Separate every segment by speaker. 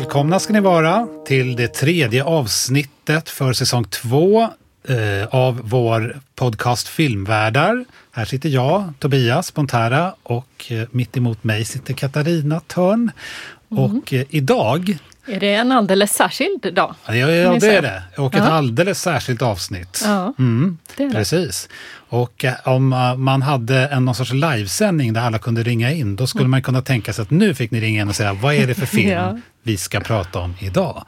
Speaker 1: Välkomna ska ni vara till det tredje avsnittet för säsong två eh, av vår podcast Filmvärdar. Här sitter jag, Tobias Bontara och eh, mitt emot mig sitter Katarina Törn.
Speaker 2: Mm.
Speaker 1: Och eh, idag
Speaker 2: Är det en alldeles särskild dag?
Speaker 1: Ja, ja, det
Speaker 2: säga?
Speaker 1: är det. Och ett
Speaker 2: Ja.
Speaker 1: alldeles särskilt avsnitt.
Speaker 2: Ja,
Speaker 1: Mm,
Speaker 2: det är det.
Speaker 1: precis. Och om man hade en någon sorts livesändning där alla kunde ringa in, då skulle man kunna tänka sig att nu fick ni ringa in och säga vad är det för film.
Speaker 2: Mm.
Speaker 1: Vi ska prata om idag?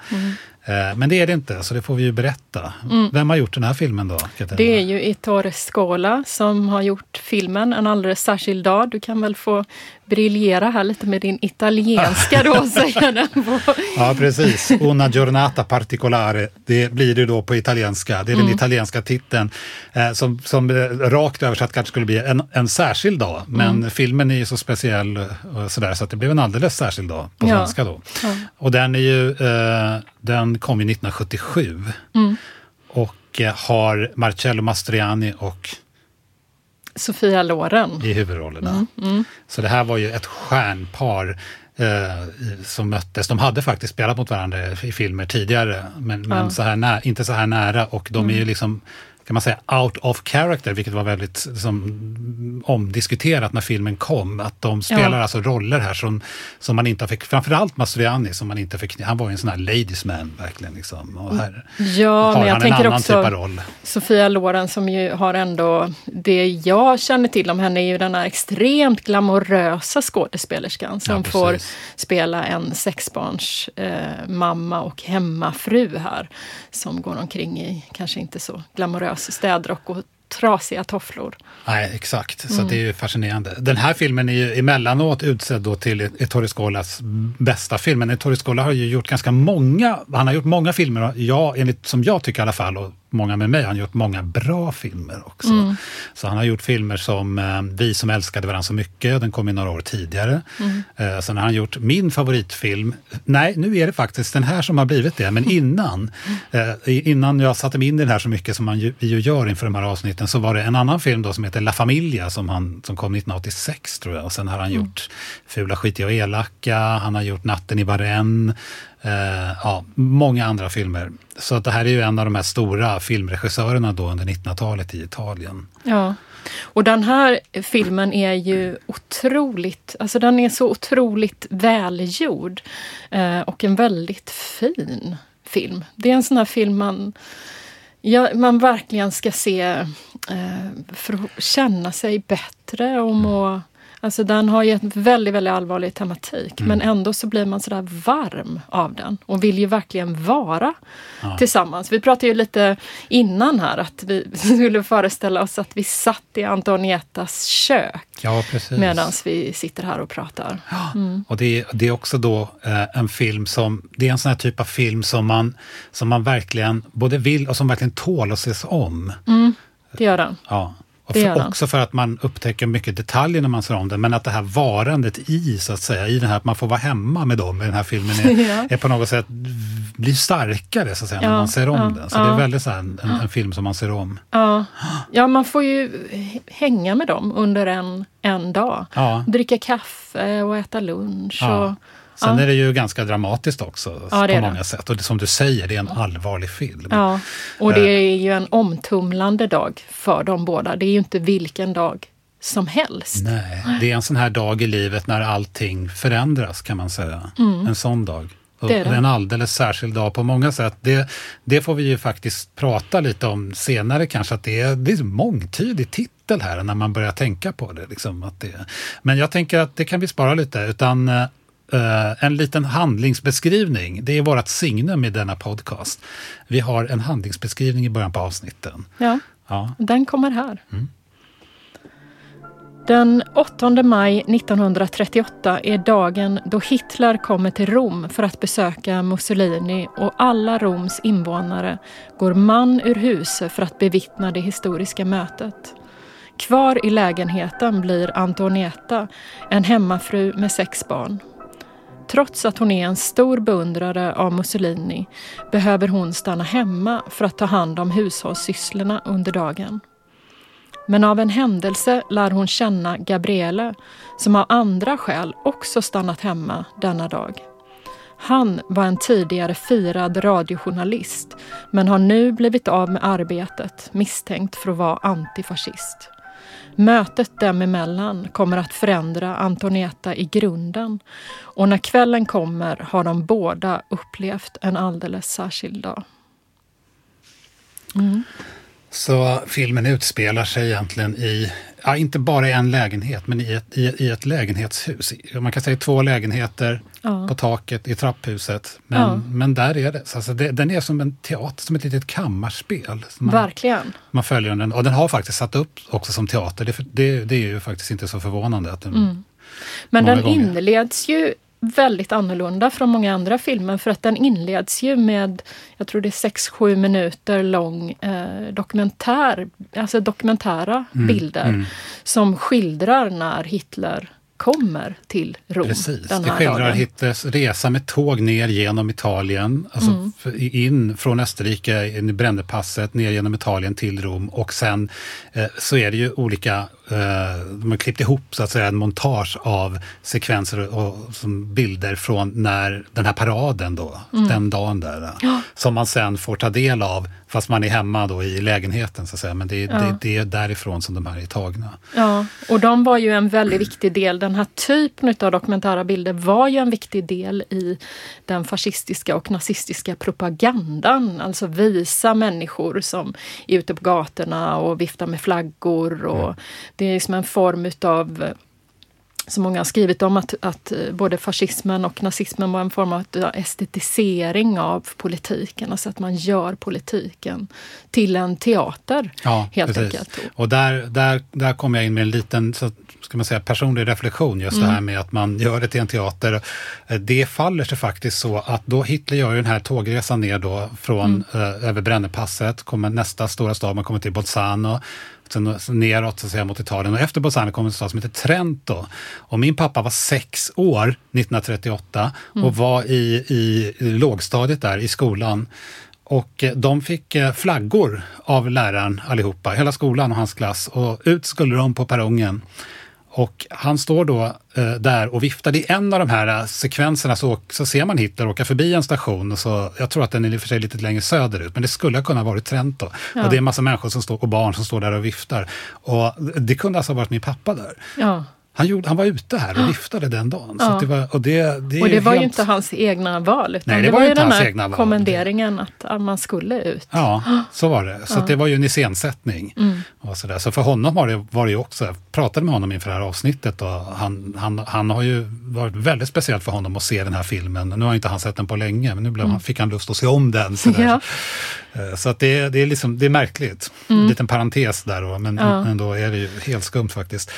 Speaker 1: Eh, Men det är det inte, så det får vi ju berätta. Vem har gjort den här filmen då? Katarina?
Speaker 2: Det är ju Ettore Scola som har gjort filmen En alldeles särskild dag. Du kan väl få briljera här lite med din italienska då säga den på.
Speaker 1: Ja, precis. Una giornata particolare. Det blir det då på italienska. Det är
Speaker 2: Mm.
Speaker 1: den italienska titeln eh, som, som eh, rakt översatt kanske skulle bli en, en särskild dag. Men
Speaker 2: Mm.
Speaker 1: filmen är ju så speciell och sådär så att det blev en alldeles särskild dag på
Speaker 2: Ja.
Speaker 1: svenska då.
Speaker 2: Ja.
Speaker 1: Och den är ju, eh, den kom ju 1977.
Speaker 2: Mm.
Speaker 1: Och eh, har Marcello Mastroianni och
Speaker 2: Sofia Loren.
Speaker 1: i huvudrollerna.
Speaker 2: Mm,
Speaker 1: Så det här var ju ett stjärnpar eh, som möttes. De hade faktiskt spelat mot varandra i filmer tidigare, men, men.
Speaker 2: Mm.
Speaker 1: så här nä- inte så här nära. Och de är ju liksom, kan man säga, out of character, vilket var väldigt liksom, omdiskuterat när filmen kom. Att de spelar
Speaker 2: Ja.
Speaker 1: alltså roller här som, som man inte fick, framförallt Mastroianni, som man inte fick, han var ju en sån här ladies man verkligen. Liksom. Och här
Speaker 2: Ja,
Speaker 1: har
Speaker 2: men jag
Speaker 1: han en
Speaker 2: tänker
Speaker 1: annan typ av
Speaker 2: också
Speaker 1: roll.
Speaker 2: Sofia Loren som ju har ändå, det jag känner till om henne är ju den här extremt glamorösa skådespelerskan som
Speaker 1: Ja,
Speaker 2: får spela en sexbarns eh, mamma och hemmafru här. Som går omkring i kanske inte så glamorös städrock och trasiga tofflor.
Speaker 1: Nej, exakt. Så
Speaker 2: Mm.
Speaker 1: det är ju fascinerande. Den här filmen är ju emellanåt utsedd då till Ettore Scolas bästa film. Men Ettore Scola har ju gjort ganska många, han har gjort många filmer, ja, enligt, som jag tycker i alla fall, och många med mig, han har gjort många bra filmer också.
Speaker 2: Mm.
Speaker 1: Så han har gjort filmer som eh, Vi som älskade varandra så mycket, den kom ju några år tidigare.
Speaker 2: Mm.
Speaker 1: Eh, sen har han gjort min favoritfilm, nej nu är det faktiskt den här som har blivit det, men innan, eh, innan jag satte mig in i den här så mycket som man ju, vi ju gör inför de här avsnitten, så var det en annan film då som heter La Familia som, han, som kom 1986 tror jag. Och sen har han gjort Fula, skitiga och elaka, han har gjort Natten i Varennes, eh, ja, många andra filmer. Så att det här är ju en av de här stora filmregissörerna då under 1900-talet i Italien.
Speaker 2: Ja. Och den här filmen är ju otroligt, alltså den är så otroligt välgjord. Eh, och en väldigt fin film. Det är en sån här film man, ja, man verkligen ska se eh, för att känna sig bättre och må Alltså den har ju en väldigt, väldigt allvarlig tematik men ändå så blir man sådär varm av den och vill ju verkligen vara tillsammans. Vi pratade ju lite innan här att vi skulle föreställa oss att vi satt i Antonietas kök
Speaker 1: Ja,
Speaker 2: medan vi sitter här och pratar. Mm.
Speaker 1: Och det är, det är också då eh, en film som, det är en sån här typ av film som man, som man verkligen både vill och som verkligen tål att ses om.
Speaker 2: Det gör den.
Speaker 1: Ja. Och för, också för att man upptäcker mycket detaljer när man ser om den, men att det här varandet i, så att säga, i den här, att man får vara hemma med dem i den här filmen, är,
Speaker 2: Ja.
Speaker 1: är på något sätt, blir starkare så att säga, när
Speaker 2: Ja,
Speaker 1: man ser om
Speaker 2: ja,
Speaker 1: den. Så det är väldigt så här, en, en, film som man ser om.
Speaker 2: Ja. ja, man får ju hänga med dem under en, en dag. Dricka kaffe och äta lunch. Och,
Speaker 1: Sen
Speaker 2: ja.
Speaker 1: är det ju ganska dramatiskt också
Speaker 2: Ja,
Speaker 1: på
Speaker 2: är det.
Speaker 1: många sätt. Och det, som du säger, det är en allvarlig film.
Speaker 2: Ja, och det
Speaker 1: Eh.
Speaker 2: är ju en omtumlande dag för dem båda. Det är ju inte vilken dag som helst.
Speaker 1: Nej, det är en sån här dag i livet när allting förändras kan man säga. En sån dag.
Speaker 2: Mm. Det är det.
Speaker 1: En alldeles särskild dag på många sätt. Det, det får vi ju faktiskt prata lite om senare kanske, att det är, det är en mångtydig titel här när man börjar tänka på det. Liksom, att det. Men jag tänker att det kan vi spara lite, utan eh, en liten handlingsbeskrivning, det är vårt signum i denna podcast. Vi har en handlingsbeskrivning i början på avsnitten.
Speaker 2: Ja,
Speaker 1: Ja,
Speaker 2: den kommer här. Den 8 maj 1938 är dagen då Hitler kommer till Rom för att besöka Mussolini och alla Roms invånare går man ur huset för att bevittna det historiska mötet. Kvar i lägenheten blir Antonietta, en hemmafru med sex barn. Trots att hon är en stor beundrare av Mussolini behöver hon stanna hemma för att ta hand om hushållssysslorna under dagen. Men av en händelse lär hon känna Gabriele som av andra skäl också stannat hemma denna dag. Han var en tidigare firad radiojournalist men har nu blivit av med arbetet misstänkt för att vara antifascist. Mötet dem emellan kommer att förändra Antonieta i grunden och när kvällen kommer har de båda upplevt en alldeles särskild dag.
Speaker 1: Mm. Så filmen utspelar sig egentligen i, ja, inte bara i en lägenhet, men i ett, i, i ett lägenhetshus. Man kan säga två lägenheter ja. på taket i trapphuset. Men, ja. men där är det. Alltså det, Den är som en teater, som ett litet kammarspel.
Speaker 2: Man, Verkligen.
Speaker 1: Man följer den. Och den har faktiskt satt upp också som teater. Det, det, det är ju faktiskt inte så förvånande. Att den, mm.
Speaker 2: Men den gånger. inleds ju väldigt annorlunda från många andra filmer för att den inleds ju med, jag tror det är 6-7 minuter lång eh, dokumentär, alltså dokumentära mm, bilder mm. som skildrar när Hitler kommer till Rom.
Speaker 1: Precis, den här det skildrar dagen. Hitlers resa med tåg ner genom Italien, alltså mm. in från Österrike, in i Brännepasset, ner genom Italien till Rom och sen eh, så är det ju olika de har klippt ihop så att säga en montage av sekvenser och som bilder från när den här paraden då, mm. den dagen där. Ja. Som man sen får ta del av fast man är hemma då i lägenheten så att säga. Men det, ja. det, det är därifrån som de här är tagna.
Speaker 2: Ja, och de var ju en väldigt viktig del. Den här typen av dokumentära bilder var ju en viktig del i den fascistiska och nazistiska propagandan. Alltså visa människor som är ute på gatorna och viftar med flaggor och mm det är liksom en form utav som många har skrivit om att, att både fascismen och nazismen var en form av estetisering av politiken. Alltså att man gör politiken till en teater
Speaker 1: ja,
Speaker 2: helt precis. enkelt.
Speaker 1: Och där, där, där kom jag in med en liten så ska man säga, personlig reflektion, just mm. det här med att man gör det till en teater. Det faller sig faktiskt så att då Hitler gör ju den här tågresan ner då från mm. eh, över Brännepasset, kommer nästa stora stad, man kommer till Bolzano sen neråt så att säga, mot Italien. Och efter Bolzano kom en stad som heter Trento. Och min pappa var sex år 1938 och mm. var i, i lågstadiet där i skolan. Och eh, de fick eh, flaggor av läraren allihopa, hela skolan och hans klass. Och ut skulle de på perrongen. Och han står då eh, där och viftar. I en av de här eh, sekvenserna så, så ser man Hitler åka förbi en station. Så, jag tror att den är i och för sig lite längre söderut, men det skulle ha kunnat vara Trento. Ja. Och det är en massa människor som står, och barn som står där och viftar. Och det kunde alltså ha varit min pappa där. Ja. Han, gjorde, han var ute här och viftade den dagen. Ja. Så det var, och det,
Speaker 2: det, och det var helt... ju inte hans egna val, utan Nej, det, det var, ju den här kommenderingen att, man skulle ut.
Speaker 1: Ja, så var det. Så ja. det var ju en iscensättning. Mm. Och så, där. så för honom var det, var det ju också, jag pratade med honom inför det här avsnittet och han, han, han har ju varit väldigt speciellt för honom att se den här filmen. Nu har inte han sett den på länge, men nu blev, mm. fick han lust att se om den. Så, ja. Eh, så att det, det, är liksom, det är märkligt. Mm. En liten parentes där, då, men ja. ändå är det ju helt skumt faktiskt.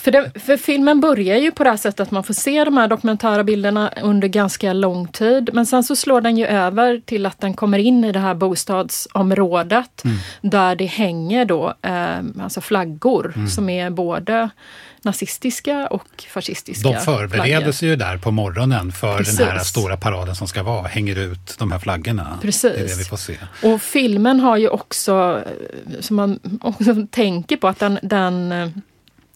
Speaker 2: För, det, för, filmen börjar ju på det här sättet att man får se de här dokumentära bilderna under ganska lång tid. Men sen så slår den ju över till att den kommer in i det här bostadsområdet mm. där det hänger då eh, alltså flaggor mm. som är både nazistiska och fascistiska
Speaker 1: De förbereder sig ju där på morgonen för Precis. den här stora paraden som ska vara, hänger ut de här flaggorna.
Speaker 2: Precis.
Speaker 1: Det är det vi får se.
Speaker 2: Och filmen har ju också, eh, som man också tänker på, att den, den eh,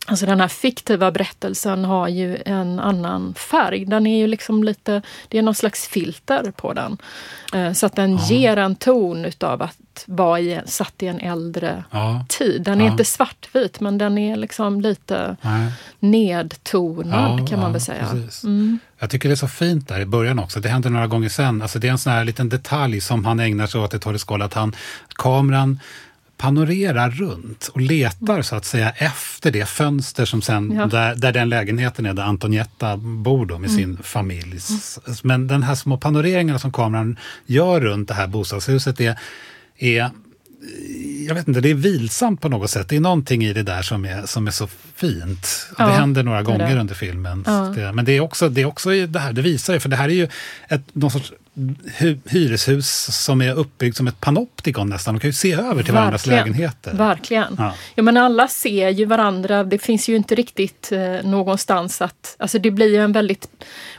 Speaker 2: Alltså den här fiktiva berättelsen har ju en annan färg. Den är ju liksom lite, det är någon slags filter på den. Eh, så att den ja. ger en ton utav att vara i, satt i en äldre ja. tid. Den är ja. inte svartvit men den är liksom lite Nej. nedtonad kan man väl säga. Mm.
Speaker 1: Jag tycker det är så fint där i början också. Det händer några gånger sen. Alltså det är en sån här liten detalj som han ägnar sig åt i Torre Skål, att han, kameran panorerar runt och letar så att säga efter det fönster som sen, ja. där, där den lägenheten är där Antonietta bor då med mm. sin familj. Men den här små panoreringarna som kameran gör runt det här bostadshuset är, är jag vet inte, det är vilsamt på något sätt. Det är någonting i det där som är, som är så fint. Ja, det händer några gånger det. under filmen. Ja. Det, men det är också det, är också det här, det visar ju, för det här är ju ett, någon sorts hyreshus som är uppbyggt som ett panoptikon nästan. De kan ju se över till varandras lägenheter.
Speaker 2: Verkligen. Ja. ja. men alla ser ju varandra. Det finns ju inte riktigt eh, någonstans att... Alltså det blir ju en väldigt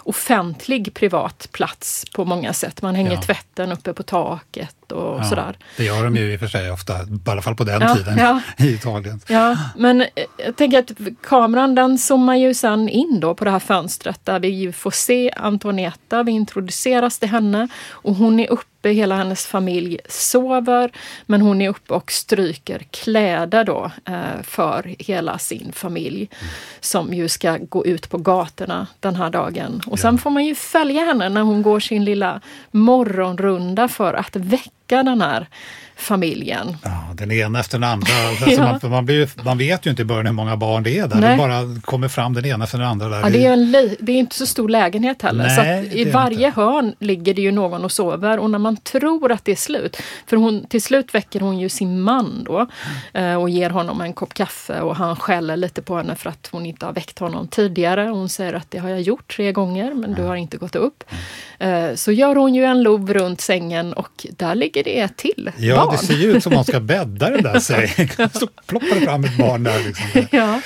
Speaker 2: offentlig privat plats på många sätt. Man hänger ja. tvätten uppe på taket och ja, sådär.
Speaker 1: Det gör de ju i och för sig ofta, i alla fall på den ja, tiden i Italien.
Speaker 2: Ja, men eh, jag tänker att kameran den zoomar ju sen in då på det här fönstret där vi får se Antonietta, vi introduceras till henne och hon är uppe, hela hennes familj sover men hon är uppe och stryker kläder då eh, för hela sin familj som ju ska gå ut på gatorna den här dagen. Och sen får man ju följa henne när hon går sin lilla morgonrunda för att väcka den här familjen.
Speaker 1: Ja, den ena efter den andra. Alltså ja. man, man, blir, man, vet ju inte i början hur många barn det är där. Nej. Det bara kommer fram den ena efter den andra. Där.
Speaker 2: Ja, det, är en, det är inte så stor lägenhet heller. Nej, så I varje inte. hörn ligger det ju någon och sover och när man tror att det är slut, för hon, till slut väcker hon ju sin man då mm. och ger honom en kopp kaffe och han skäller lite på henne för att hon inte har väckt honom tidigare. Hon säger att det har jag gjort tre gånger men mm. du har inte gått upp. Mm. Så gör hon ju en lov runt sängen och där ligger det ett till
Speaker 1: ja, barn. det ser ju ut som hon ska bädda den där sängen. Så ploppar det fram ett barn där. Liksom. Ja.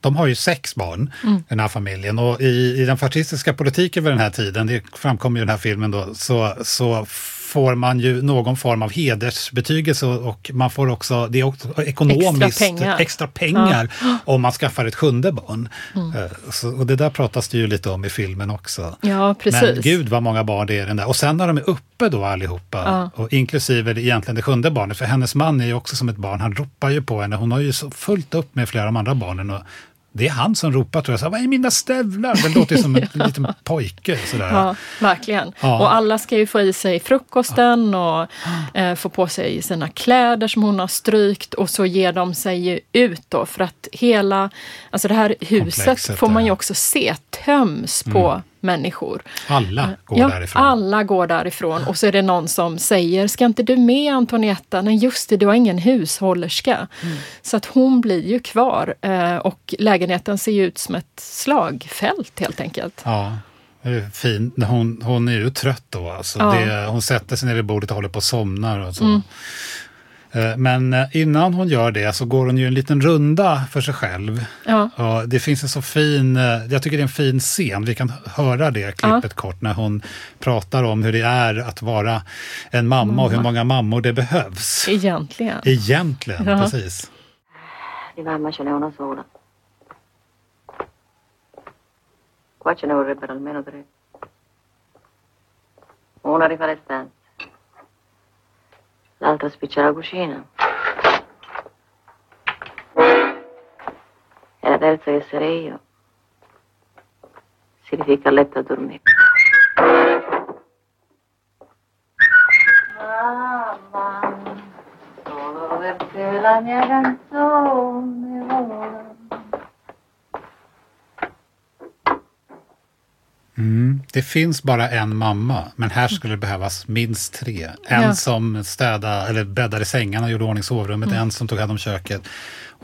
Speaker 1: De har ju sex barn, mm. den här familjen. Och i, i den fascistiska politiken vid den här tiden, det framkommer ju i den här filmen då, så, så får man ju någon form av hedersbetygelse och man får också, det är också ekonomiskt extra pengar, extra pengar ja. om man skaffar ett sjunde barn. Mm. Eh, så, och det där pratas det ju lite om i filmen också.
Speaker 2: Ja, precis.
Speaker 1: Men gud vad många barn det är den där. Och sen när de är uppe då allihopa, ja. och inklusive egentligen det sjunde barnet, för hennes man är ju också som ett barn, han ropar ju på henne, hon har ju så fullt upp med flera av de andra barnen. Och det är han som ropar tror jag. Så, Vad är mina stövlar? Det låter som en ja. liten pojke. Sådär.
Speaker 2: Ja, verkligen. Ja. Och alla ska ju få i sig frukosten ja. och eh, få på sig sina kläder som hon har strykt och så ger de sig ju ut då för att hela, alltså det här huset Komplexet, får man ju också se töms på mm människor.
Speaker 1: Alla eh, går
Speaker 2: ja,
Speaker 1: därifrån?
Speaker 2: alla går därifrån. Och så är det någon som säger, ska inte du med Antonietta? Nej just det, du har ingen hushållerska. Mm. Så att hon blir ju kvar eh, och lägenheten ser ut som ett slagfält helt enkelt.
Speaker 1: Ja. Fin. Hon, hon är ju trött då. Alltså. Ja. Det, hon sätter sig ner vid bordet och håller på att somna. Och så. Mm. Eh, men eh, innan hon gör det så går hon ju en liten runda för sig själv. Ja. Och det finns en så fin, eh, jag tycker det är en fin scen, vi kan höra det klippet ja. kort när hon pratar om hur det är att vara en mamma, mamma. och hur många mammor det behövs.
Speaker 2: Egentligen.
Speaker 1: Egentligen, ja. precis.
Speaker 3: Di mamma ce n'è una sola. Qua ce ne vorrebbero almeno tre. Una rifà le stanze. L'altra spiccia la cucina. E la terza, che sarei io, si rificca a letto a dormire. Mamma, solo per te la mia canzone vola.
Speaker 1: Mm. Det finns bara en mamma, men här skulle det behövas minst tre. En ja. som städade, eller bäddade sängarna och gjorde ordning sovrummet, mm. en som tog hand om köket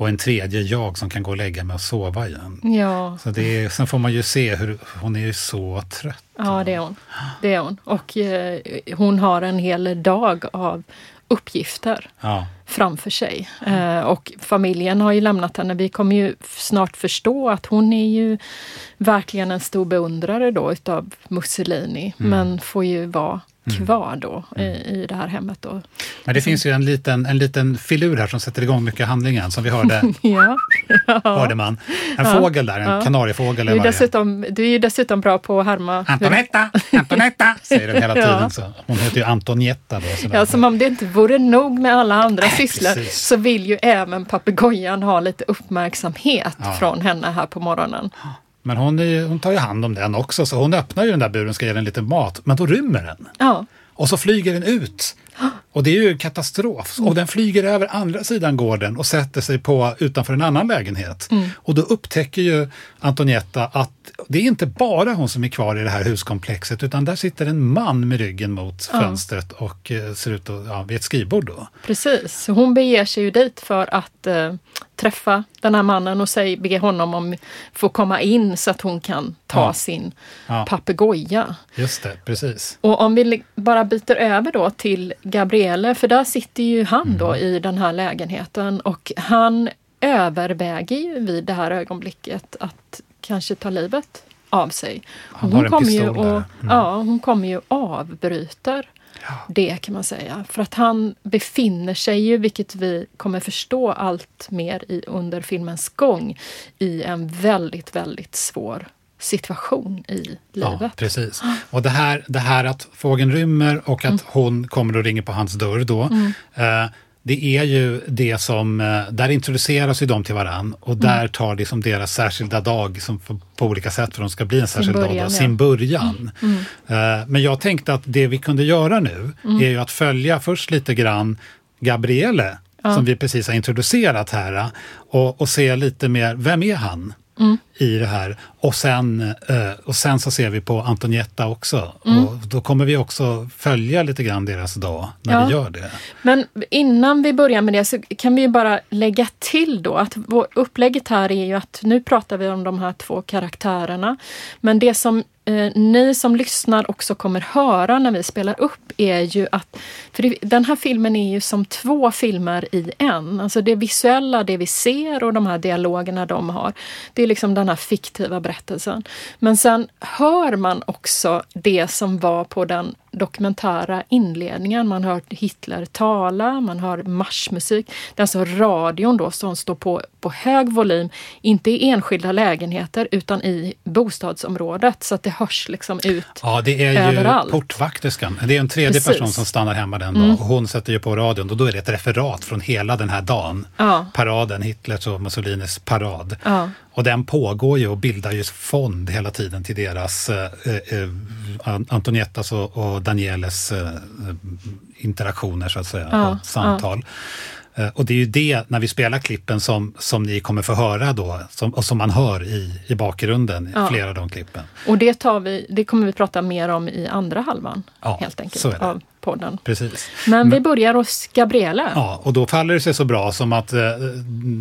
Speaker 1: och en tredje jag som kan gå och lägga mig och sova igen.
Speaker 2: Ja.
Speaker 1: Så det är, sen får man ju se hur hon är ju så trött.
Speaker 2: Ja, det är hon. Det är hon. Och eh, hon har en hel dag av uppgifter ja. framför sig. Eh, och familjen har ju lämnat henne. Vi kommer ju snart förstå att hon är ju verkligen en stor beundrare då utav Mussolini, mm. men får ju vara. Kvar då i, mm. i det här hemmet. Då.
Speaker 1: Men det finns ju en liten, en liten filur här som sätter igång mycket handlingen som vi hörde.
Speaker 2: ja.
Speaker 1: hörde man. En ja. fågel där, en ja. kanariefågel.
Speaker 2: Du är, dessutom, du är ju dessutom bra på att härma.
Speaker 1: Antonetta, Antonetta, säger den hela tiden. ja. så. Hon heter ju Antonietta. Då,
Speaker 2: ja, som om det inte vore nog med alla andra äh, sysslor så vill ju även papegojan ha lite uppmärksamhet ja. från henne här på morgonen.
Speaker 1: Men hon, är, hon tar ju hand om den också, så hon öppnar ju den där buren och ska ge den lite mat, men då rymmer den.
Speaker 2: Ja.
Speaker 1: Och så flyger den ut. Och det är ju katastrof. Och den flyger över andra sidan gården och sätter sig på utanför en annan lägenhet. Mm. Och då upptäcker ju Antonietta att det är inte bara hon som är kvar i det här huskomplexet utan där sitter en man med ryggen mot ja. fönstret och eh, ser ut att, ja, vid ett skrivbord. Då.
Speaker 2: Precis, hon beger sig ju dit för att eh, träffa den här mannen och be honom om få komma in så att hon kan ta
Speaker 1: Ja.
Speaker 2: sin
Speaker 1: Ja.
Speaker 2: papegoja.
Speaker 1: Just det, precis.
Speaker 2: Och om vi bara byter över då till Gabriele, för där sitter ju han då
Speaker 1: Mm.
Speaker 2: i den här lägenheten och han överväger ju vid det här ögonblicket att kanske ta livet av sig.
Speaker 1: Han en
Speaker 2: kommer ju och,
Speaker 1: Mm.
Speaker 2: Ja, hon kommer ju avbryter det kan man säga. För att han befinner sig ju, vilket vi kommer förstå allt mer i, under filmens gång, i en väldigt, väldigt svår situation i
Speaker 1: Ja,
Speaker 2: livet.
Speaker 1: precis. Och det här, det här att fågeln rymmer och
Speaker 2: Mm.
Speaker 1: att hon kommer och ringer på hans dörr då. Eh, det är ju det som, eh, där introduceras ju de till varann och
Speaker 2: Mm.
Speaker 1: där tar liksom deras särskilda dag som på, olika sätt för de ska bli en särskild dag,
Speaker 2: början,
Speaker 1: då,
Speaker 2: ja.
Speaker 1: sin början. Eh, men jag tänkte att det vi kunde göra nu
Speaker 2: Mm.
Speaker 1: är ju att följa först lite grann Gabriele, som vi precis har introducerat här, eh, och, och se lite mer, vem är han?
Speaker 2: Mm.
Speaker 1: i det här. Och sen, eh, och sen så ser vi på Antonietta också.
Speaker 2: Mm.
Speaker 1: Och då kommer vi också följa lite grann deras dag när
Speaker 2: Ja.
Speaker 1: vi gör det.
Speaker 2: Men innan vi börjar med det så kan vi ju bara lägga till då att upplägget här är ju att nu pratar vi om de här två karaktärerna. Men det som eh, ni som lyssnar också kommer höra när vi spelar upp är ju att, för det, den här filmen är ju som två filmer i en. Alltså det visuella, det vi ser och de här dialogerna de har. Det är liksom den här fiktiva berättelsen. Men sen hör man också det som var på den dokumentära inledningen. Man hör Hitler tala, man hör marschmusik. Det är alltså radion då som står på, på hög volym, inte i enskilda lägenheter utan i bostadsområdet så att det hörs liksom ut.
Speaker 1: Ja, det är ju
Speaker 2: Överallt.
Speaker 1: portvakterskan. Det är en tredje
Speaker 2: Precis. Mm.
Speaker 1: person som stannar hemma den dagen. Och hon sätter ju på radion och då är det ett referat från hela den här dagen.
Speaker 2: Ja.
Speaker 1: Paraden, Hitlers och Mussolinis parad.
Speaker 2: Ja.
Speaker 1: Och den pågår ju och bildar ju fond hela tiden till deras eh, eh, An- Antoniettas och, och Danieles eh, interaktioner så att säga,
Speaker 2: Ja,
Speaker 1: och samtal. Eh, Och det är ju det, när vi spelar klippen, som, som ni kommer få höra då, som, och som man hör i, i bakgrunden, i
Speaker 2: Ja.
Speaker 1: flera av de klippen.
Speaker 2: Och det, tar vi, det kommer vi prata mer om i andra halvan
Speaker 1: Ja,
Speaker 2: helt enkelt av podden.
Speaker 1: Precis.
Speaker 2: Men vi börjar hos Gabriele.
Speaker 1: Ja, och då faller det sig så bra som att eh,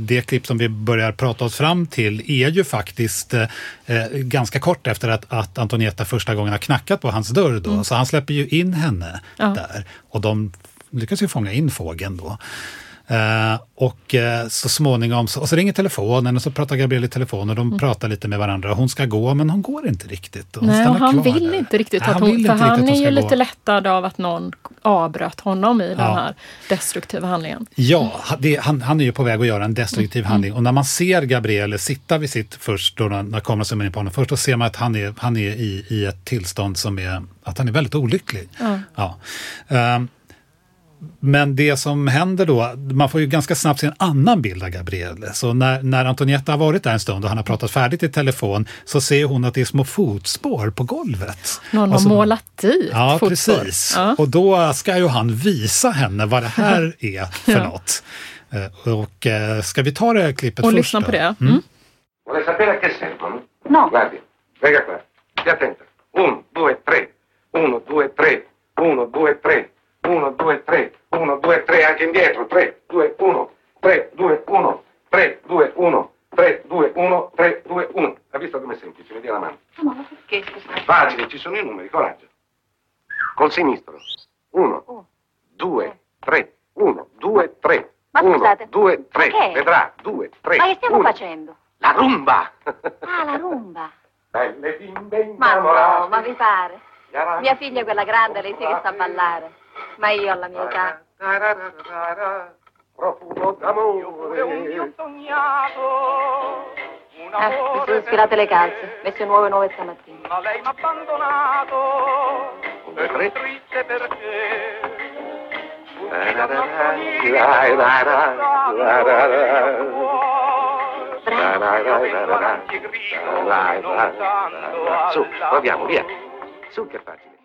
Speaker 1: det klipp som vi börjar prata oss fram till är ju faktiskt eh, eh, ganska kort efter att, att Antonietta första gången har knackat på hans dörr. Då. Så han släpper ju in henne
Speaker 2: Ja.
Speaker 1: där och de lyckas ju fånga in fågeln då. Eh, och eh, så småningom, så, och så ringer telefonen och så pratar Gabriel i telefon och de pratar lite med varandra. Hon ska gå men hon går inte riktigt. Hon
Speaker 2: Nej, och han vill
Speaker 1: där.
Speaker 2: inte riktigt
Speaker 1: Nej,
Speaker 2: att hon, för han är ju
Speaker 1: ska
Speaker 2: lite
Speaker 1: gå.
Speaker 2: lättad av att någon avbröt honom i den
Speaker 1: Ja.
Speaker 2: här destruktiva handlingen.
Speaker 1: Ja, det, han, han är ju på väg att göra en destruktiv
Speaker 2: Mm.
Speaker 1: handling. Och när man ser Gabriele sitta vid sitt först, då när, när kameran zoomar in på honom, först då ser man att han är, han är i, i ett tillstånd som är, att han är väldigt olycklig.
Speaker 2: Ja.
Speaker 1: Ehm, men det som händer då, man får ju ganska snabbt se en annan bild av Gabriele. Så när, när Antonietta har varit där en stund och han har pratat färdigt i telefon så ser hon att det är små fotspår på golvet.
Speaker 2: Någon
Speaker 1: Och så-
Speaker 2: har målat dit
Speaker 1: Ja,
Speaker 2: fotspår.
Speaker 1: precis.
Speaker 2: Ja.
Speaker 1: Och då ska ju han visa henne vad det här är för
Speaker 2: Ja.
Speaker 1: något. Eh, Och eh, ska vi ta det här klippet
Speaker 2: Och
Speaker 1: först
Speaker 2: lyssna
Speaker 1: då?
Speaker 2: på det. Mm.
Speaker 4: Vuole sapere a che servono?
Speaker 3: No.
Speaker 4: Guardi, venga qua. Stia attenta. Uno, due, tre. Uno, due, tre. Uno, due, tre. Uno, due, tre. Uno, due, tre. Anche indietro. Tre, due, uno. Tre, due, uno. Tre, due, uno. Tre, due, uno. Tre, due, uno. La vista come semplice, mi dia la mano.
Speaker 3: Ma perché scusa?
Speaker 4: Facile, ci sono i numeri, coraggio. Col sinistro. Uno,
Speaker 3: Oh.
Speaker 4: due, tre. Uno, due, tre.
Speaker 3: Ma
Speaker 4: Uno,
Speaker 3: scusate,
Speaker 4: due, tre.
Speaker 3: ma che è?
Speaker 4: Vedrà. Due, tre.
Speaker 3: Ma che stiamo
Speaker 4: uno.
Speaker 3: facendo?
Speaker 4: La rumba!
Speaker 3: Ah, la rumba.
Speaker 4: Belle bimbe
Speaker 3: Ma no,
Speaker 4: innamorate.
Speaker 3: ma vi pare?
Speaker 4: Gli aranci
Speaker 3: Mia figlia è quella grande, lei sì che sa ballare. Ma io alla mia età.
Speaker 4: Profumo d'amore. Io sognato.
Speaker 3: Ah, mi sono sfilate le calze, messe nuove nuove stamattina.
Speaker 5: Ma lei mi abbandonato.
Speaker 4: Due, tre.
Speaker 5: Triste perché.
Speaker 4: Su, proviamo, via. Su, che facile.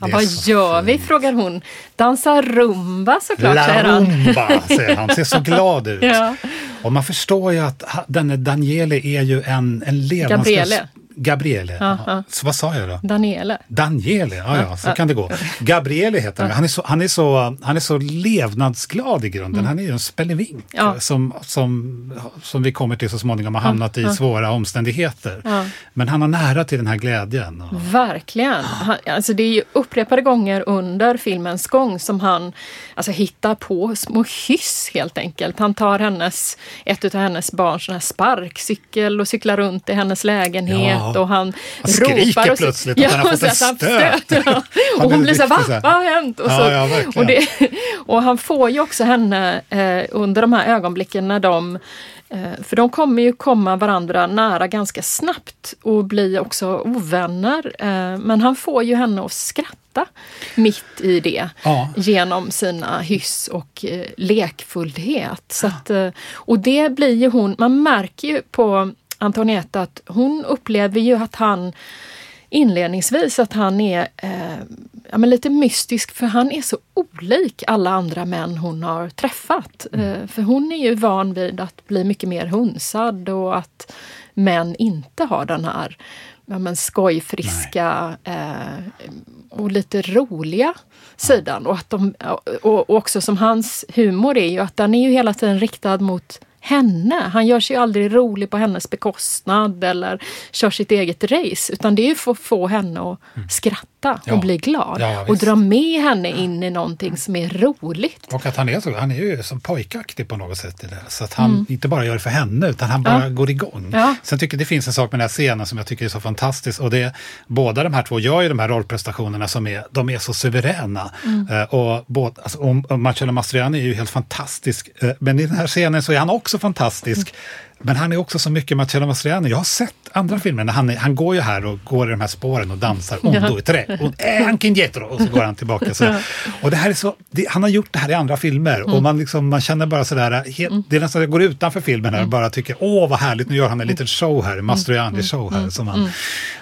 Speaker 2: Ja, vad gör vi,
Speaker 1: fint.
Speaker 2: frågar hon. Dansa rumba såklart,
Speaker 1: La
Speaker 2: säger han.
Speaker 1: rumba, säger han. Ser så glad ut.
Speaker 2: Ja.
Speaker 1: Och man förstår ju att denne Daniele är ju en, en levande...
Speaker 2: Gabriele. Ja, ja.
Speaker 1: Så vad sa jag då?
Speaker 2: Daniele.
Speaker 1: Daniele, ja, ja, så kan det gå. Gabriele heter han. Han är så, han är så, han är så levnadsglad i grunden. Han är ju en spelevink
Speaker 2: Mm.
Speaker 1: Som, som, som vi kommer till så småningom har hamnat i svåra omständigheter. Men han har nära till den här glädjen. Och,
Speaker 2: Verkligen. Han, alltså det är ju upprepade gånger under filmens gång som han alltså, hittar på små hyss helt enkelt. Han tar hennes, ett av hennes barns sparkcykel och cyklar runt i hennes lägenhet
Speaker 1: Ja.
Speaker 2: och han,
Speaker 1: Han
Speaker 2: ropar och
Speaker 1: plötsligt att han har fått en
Speaker 2: han
Speaker 1: stöt.
Speaker 2: Ja. Och hon
Speaker 1: blir
Speaker 2: så här, va? Vad har hänt? Och, så,
Speaker 1: Ja, ja,
Speaker 2: och, det, och han får ju också henne eh, under de här ögonblicken när de eh, för de kommer ju komma varandra nära ganska snabbt och bli också ovänner. Eh, Men han får ju henne att skratta mitt i det
Speaker 1: Ja.
Speaker 2: genom sina hyss och eh, lekfullhet. Så att, och det blir ju hon, man märker ju på Antonietta att hon upplever ju att han inledningsvis att han är eh, ja, men lite mystisk för han är så olik alla andra män hon har träffat. Eh, för hon är ju van vid att bli mycket mer hunsad och att män inte har den här ja, men skojfriska eh, och lite roliga sidan. Och, att de, och, och också som hans humor är ju att den är ju hela tiden riktad mot henne. Han gör sig aldrig rolig på hennes bekostnad eller kör sitt eget race. Utan det är ju för att få henne att skratta
Speaker 1: Ja.
Speaker 2: och bli glad.
Speaker 1: Ja,
Speaker 2: och dra med henne in i någonting som är roligt.
Speaker 1: och att han är, så, han är ju som pojkaktig på något sätt i det. Så att han inte bara gör det för henne utan han bara
Speaker 2: Mm. Ja.
Speaker 1: går igång.
Speaker 2: Ja.
Speaker 1: Sen tycker jag det finns en sak med den här scenen som jag tycker är så fantastisk. Och det är, båda de här två gör ju de här rollprestationerna som är, de är så suveräna.
Speaker 2: Mm.
Speaker 1: Eh, och, båda, alltså, och, Marcello Mastroianni är ju helt fantastisk. Eh, men i den här scenen så är han också fantastisk. Men han är också så mycket Marcello Mastroianni. Jag har sett andra filmer när han, är, han går ju här och går i de här spåren och dansar. Tre, un, eh, anche indietro. Och så går han tillbaka. Så. Och det här är så, det, han har gjort det här i andra filmer och man, liksom, man känner bara sådär, helt, det är nästan jag går utanför filmen här och bara tycker åh vad härligt, nu gör han en liten show här, Mastroianni-show här som man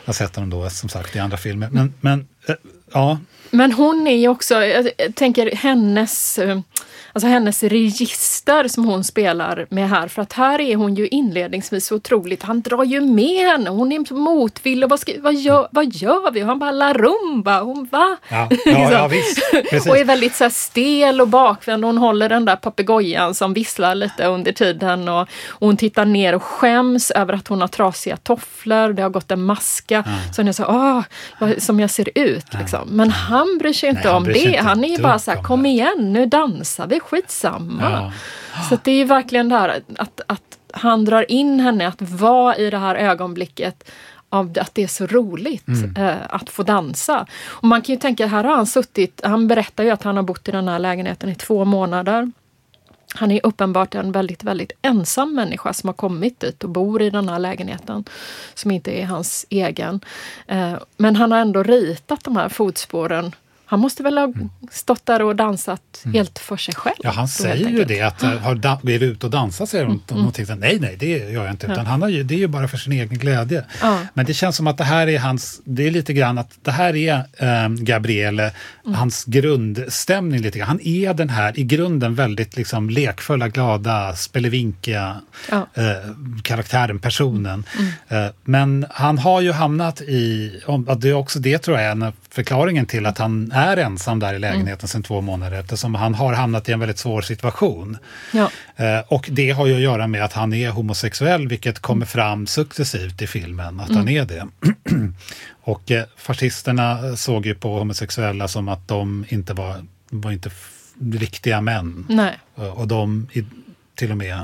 Speaker 1: har sett honom då som sagt i andra filmer. Men, men eh, ja,
Speaker 2: Men hon är ju också, jag tänker hennes, eh, alltså hennes register som hon spelar med här. För att här är hon ju inledningsvis otroligt, han drar ju med henne. Hon är motvillig. Vad, ska, vad, gör, vad gör vi? Och han bara la rumba. Hon va?
Speaker 1: Ja, ja, ja, visst. Precis.
Speaker 2: och är väldigt så stel och bakvänd. Hon håller den där papegojan som visslar lite under tiden. Och, och hon tittar ner och skäms över att hon har trasiga tofflor. Det har gått en maska. Så hon är så åh, vad, som jag ser ut. Liksom. Men han bryr sig inte
Speaker 1: Nej,
Speaker 2: om det.
Speaker 1: inte
Speaker 2: Han är ju bara så här,
Speaker 1: om
Speaker 2: kom
Speaker 1: det."
Speaker 2: igen, nu dansar vi, skitsamma.
Speaker 1: Ja.
Speaker 2: Så det är verkligen det här att, att han drar in henne att vara i det här ögonblicket av att det är så roligt
Speaker 1: Mm.
Speaker 2: eh, att få dansa. Och man kan ju tänka, här har han suttit, han berättar ju att han har bott i den här lägenheten i två månader. Han är uppenbart en väldigt, väldigt ensam människa som har kommit dit och bor i den här lägenheten som inte är hans egen. Eh, Men han har ändå ritat de här fotspåren. Han måste väl ha stått där och dansat helt för sig själv.
Speaker 1: Mm. Ja, han säger ju det, att uh, har du ute och dansar säger mm. någonting. Nej, nej, det gör jag inte. Utan han har ju, det är ju bara för sin egen glädje.
Speaker 2: Ja.
Speaker 1: Men det känns som att det här är hans, det är lite grann att det här är eh, Gabriele,
Speaker 2: Mm.
Speaker 1: hans grundstämning lite grann. Han är den här i grunden väldigt liksom lekfulla, glada, spelevinkiga
Speaker 2: Ja.
Speaker 1: eh, karaktären, personen.
Speaker 2: Mm.
Speaker 1: Eh, men han har ju hamnat i, om, det är också det tror jag förklaringen till att han är ensam där i lägenheten
Speaker 2: Mm.
Speaker 1: sedan två månader eftersom han har hamnat i en väldigt svår situation.
Speaker 2: Ja.
Speaker 1: Eh, och det har ju att göra med att han är homosexuell, vilket kommer fram successivt i filmen, att han är det. och eh, fascisterna såg ju på homosexuella som att de inte var, var inte riktiga män.
Speaker 2: Nej.
Speaker 1: Eh, Och de till och med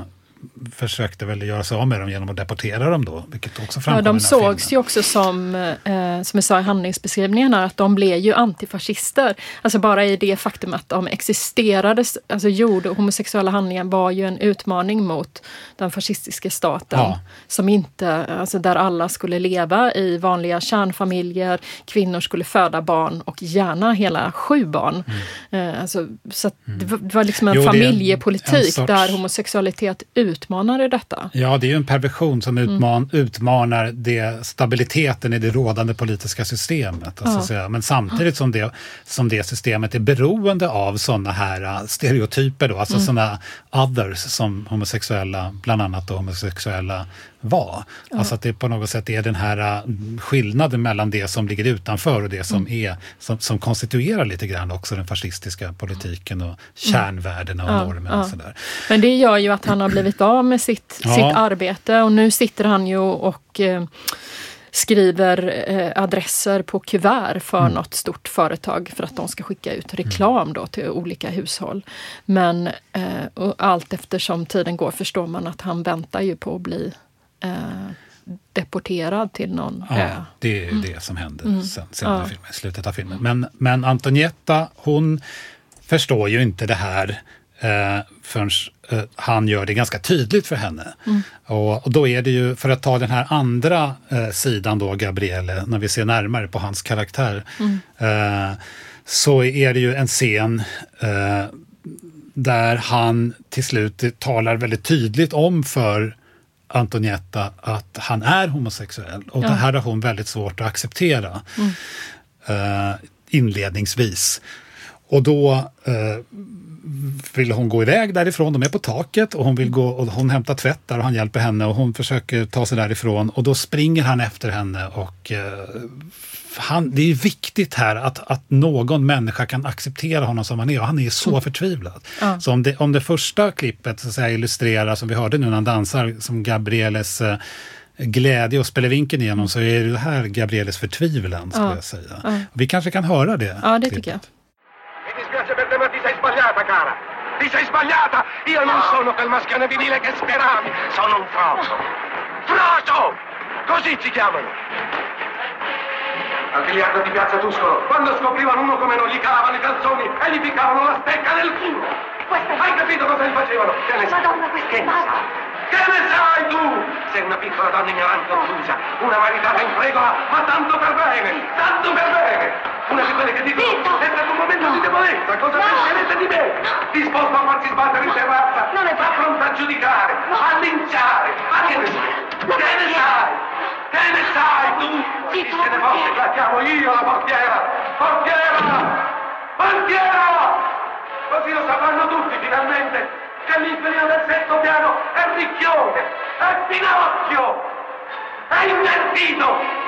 Speaker 1: försökte väl göra sig av med dem genom att deportera dem då, vilket också
Speaker 2: Ja,
Speaker 1: i
Speaker 2: de
Speaker 1: den här
Speaker 2: sågs ju
Speaker 1: filmen.
Speaker 2: också som, eh, som jag sa i handlingsbeskrivningen, här, att de blev ju antifascister. Alltså bara i det faktum att de existerade, alltså gjorde homosexuella handlingar var ju en utmaning mot den fascistiska staten.
Speaker 1: Ja.
Speaker 2: Som inte, alltså där alla skulle leva i vanliga kärnfamiljer, kvinnor skulle föda barn och gärna hela sju barn. Eh, alltså, så att det, var, liksom en
Speaker 1: Mm. Jo,
Speaker 2: familjepolitik
Speaker 1: en sorts-
Speaker 2: där homosexualitet utmanade detta.
Speaker 1: Ja, det är ju en perversion som
Speaker 2: Mm.
Speaker 1: utman, utmanar det, stabiliteten i det rådande politiska systemet. Alltså,
Speaker 2: Ja.
Speaker 1: Men samtidigt som det, som det systemet är beroende av sådana här uh, stereotyper, då, alltså
Speaker 2: Mm.
Speaker 1: sådana others som homosexuella, bland annat då homosexuella vara. Alltså att det på något sätt är den här äh, skillnaden mellan det som ligger utanför och det som, är, som, som konstituerar lite grann också den fascistiska politiken och kärnvärdena och
Speaker 2: Ja,
Speaker 1: normerna.
Speaker 2: ja.
Speaker 1: Och sådär.
Speaker 2: Men det gör ju att han har blivit av med sitt,
Speaker 1: Ja.
Speaker 2: sitt arbete och nu sitter han ju och eh, skriver eh, adresser på kuvert för
Speaker 1: Mm.
Speaker 2: något stort företag för att de ska skicka ut reklam då till olika hushåll. Men eh, och allt eftersom tiden går förstår man att han väntar ju på att bli eh, deporterad till någon ö.
Speaker 1: Ja, det är ju det som händer sen, senare
Speaker 2: Mm. Ja.
Speaker 1: i filmen, i slutet av filmen. Men, men Antonietta, hon förstår ju inte det här eh, förrän eh, han gör det ganska tydligt för henne.
Speaker 2: Mm.
Speaker 1: Och, och då är det ju, för att ta den här andra eh, sidan då, Gabriele, när vi ser närmare på hans karaktär,
Speaker 2: Mm.
Speaker 1: eh, så är det ju en scen eh, där han till slut talar väldigt tydligt om för Antonietta att han är homosexuell. Och det här har hon väldigt svårt att acceptera eh, inledningsvis. Och då eh, vill hon gå iväg därifrån. De är på taket och hon vill gå och hon hämtar tvätt där och han hjälper henne och hon försöker ta sig därifrån och då springer han efter henne och eh, han, det är viktigt här att, att någon människa kan acceptera honom som han är och han är så förtvivlad.
Speaker 2: Ja.
Speaker 1: Så om det, om det första klippet så säga, illustrerar, som vi hörde nu när han dansar, som Gabrieles eh, glädje och spelar vinkeln igenom så är det här Gabrieles förtvivlan skulle
Speaker 2: Ja.
Speaker 1: jag säga.
Speaker 2: Ja.
Speaker 1: Vi kanske kan höra det.
Speaker 2: Ja, det
Speaker 1: klippet.
Speaker 2: tycker jag.
Speaker 4: Sbagliata, cara. Ti sei sbagliata. Io non sono quel maschione vinile che speravi. Sono un frocio. Frocio! Così ci chiamano. Al biliardo di Piazza Tuscolo, quando scoprivano uno come non gli calavano i calzoni e gli ficcavano la stecca nel culo.
Speaker 3: Questa-
Speaker 4: Hai capito cosa gli facevano?
Speaker 3: Madonna, questa
Speaker 4: Che
Speaker 3: è
Speaker 4: sai? Che ne sai tu? Sei una piccola donna ignorante ottusa, una maritata in fregola, ma tanto per bene, tanto per bene. Una di quelle che dicono,
Speaker 3: Zitto!
Speaker 4: è stato un momento di debolezza, cosa
Speaker 3: No!
Speaker 4: penserete di me? Disposto a farsi sbattere in terrazza,
Speaker 3: Non è vero.
Speaker 4: pronto a giudicare, a linciare, ma che ne sai? Che ne sai? Che ne sai tu?
Speaker 3: Zitto, la
Speaker 4: ne
Speaker 3: portiera.
Speaker 4: la chiamo io la portiera! Portiera! Portiera! Così lo sapranno tutti finalmente che l'inquilino del sesto piano è ricchione, è Pinocchio, è invertito!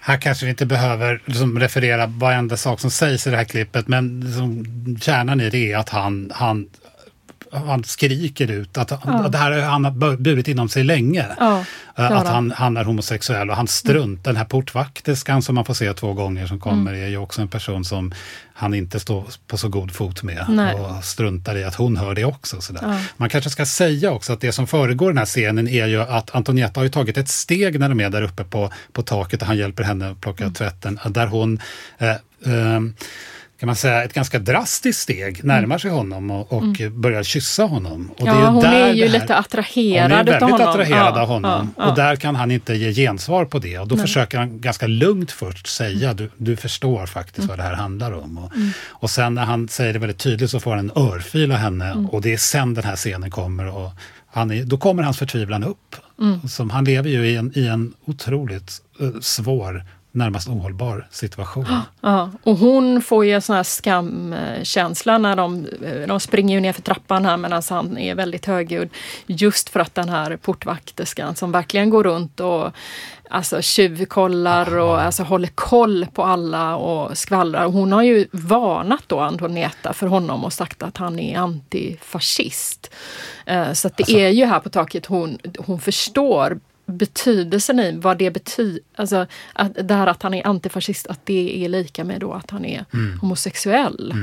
Speaker 1: Här kanske vi inte behöver liksom, referera varenda sak som sägs i det här klippet, men liksom, kärnan i det är att han, han, han skriker ut att, att det här har han har burit inom sig länge.
Speaker 2: Ja,
Speaker 1: Eh, att
Speaker 2: han.
Speaker 1: han, är homosexuell och han strunt, den här portvakterskan som man får se två gånger som kommer
Speaker 2: Mm.
Speaker 1: är ju också en person som han inte står på så god fot med
Speaker 2: Nej.
Speaker 1: och struntar i att hon hör det också. Sådär.
Speaker 2: Ja.
Speaker 1: Man kanske ska säga också att det som föregår den här scenen är ju att Antonietta har ju tagit ett steg när de är där uppe på, på taket och han hjälper henne att plocka
Speaker 2: Mm.
Speaker 1: tvätten, där hon eh, ehm, kan man säga, ett ganska drastiskt steg närmar sig honom och, och börjar kyssa honom. Och
Speaker 2: Mm. Ja, hon
Speaker 1: där
Speaker 2: är ju
Speaker 1: det här-
Speaker 2: lite attraherad
Speaker 1: hon är väldigt
Speaker 2: honom.
Speaker 1: attraherad
Speaker 2: Ja,
Speaker 1: av honom.
Speaker 2: ja.
Speaker 1: Och där kan han inte ge gensvar på det. Och då försöker han ganska lugnt först säga, du, du förstår faktiskt
Speaker 2: Mm.
Speaker 1: vad det här handlar om. Och, och sen när han säger det väldigt tydligt så får han en örfil av henne.
Speaker 2: Mm.
Speaker 1: Och det är sen den här scenen kommer. Och han är, då kommer hans förtvivlan upp.
Speaker 2: Mm.
Speaker 1: Som, han lever ju i en, i en otroligt eh, svår, närmast ohållbar situation.
Speaker 2: Ja, och hon får ju en sån här skamkänsla när de, de springer ju ner för trappan här medan han är väldigt högljudd. Just för att den här portvakterskan som verkligen går runt och alltså tjuvkollar och alltså håller koll på alla och skvallrar. Hon har ju varnat då Antoneta för honom och sagt att han är antifascist. Eh, Så att det är ju här på taket hon, hon förstår betydelsen i vad det betyder, alltså att det här att han är antifascist, att det är lika med då att han är homosexuell.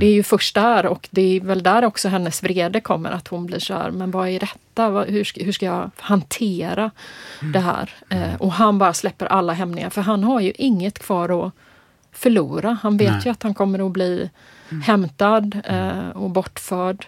Speaker 2: Det är ju först där och det är väl där också hennes vrede kommer, att hon blir så här, men vad är detta? Hur, ska, hur ska jag hantera det här? Eh, och han bara släpper alla hämningar, för han har ju inget kvar att förlora. Han vet
Speaker 1: Nej.
Speaker 2: ju att han kommer att bli hämtad eh, och bortförd.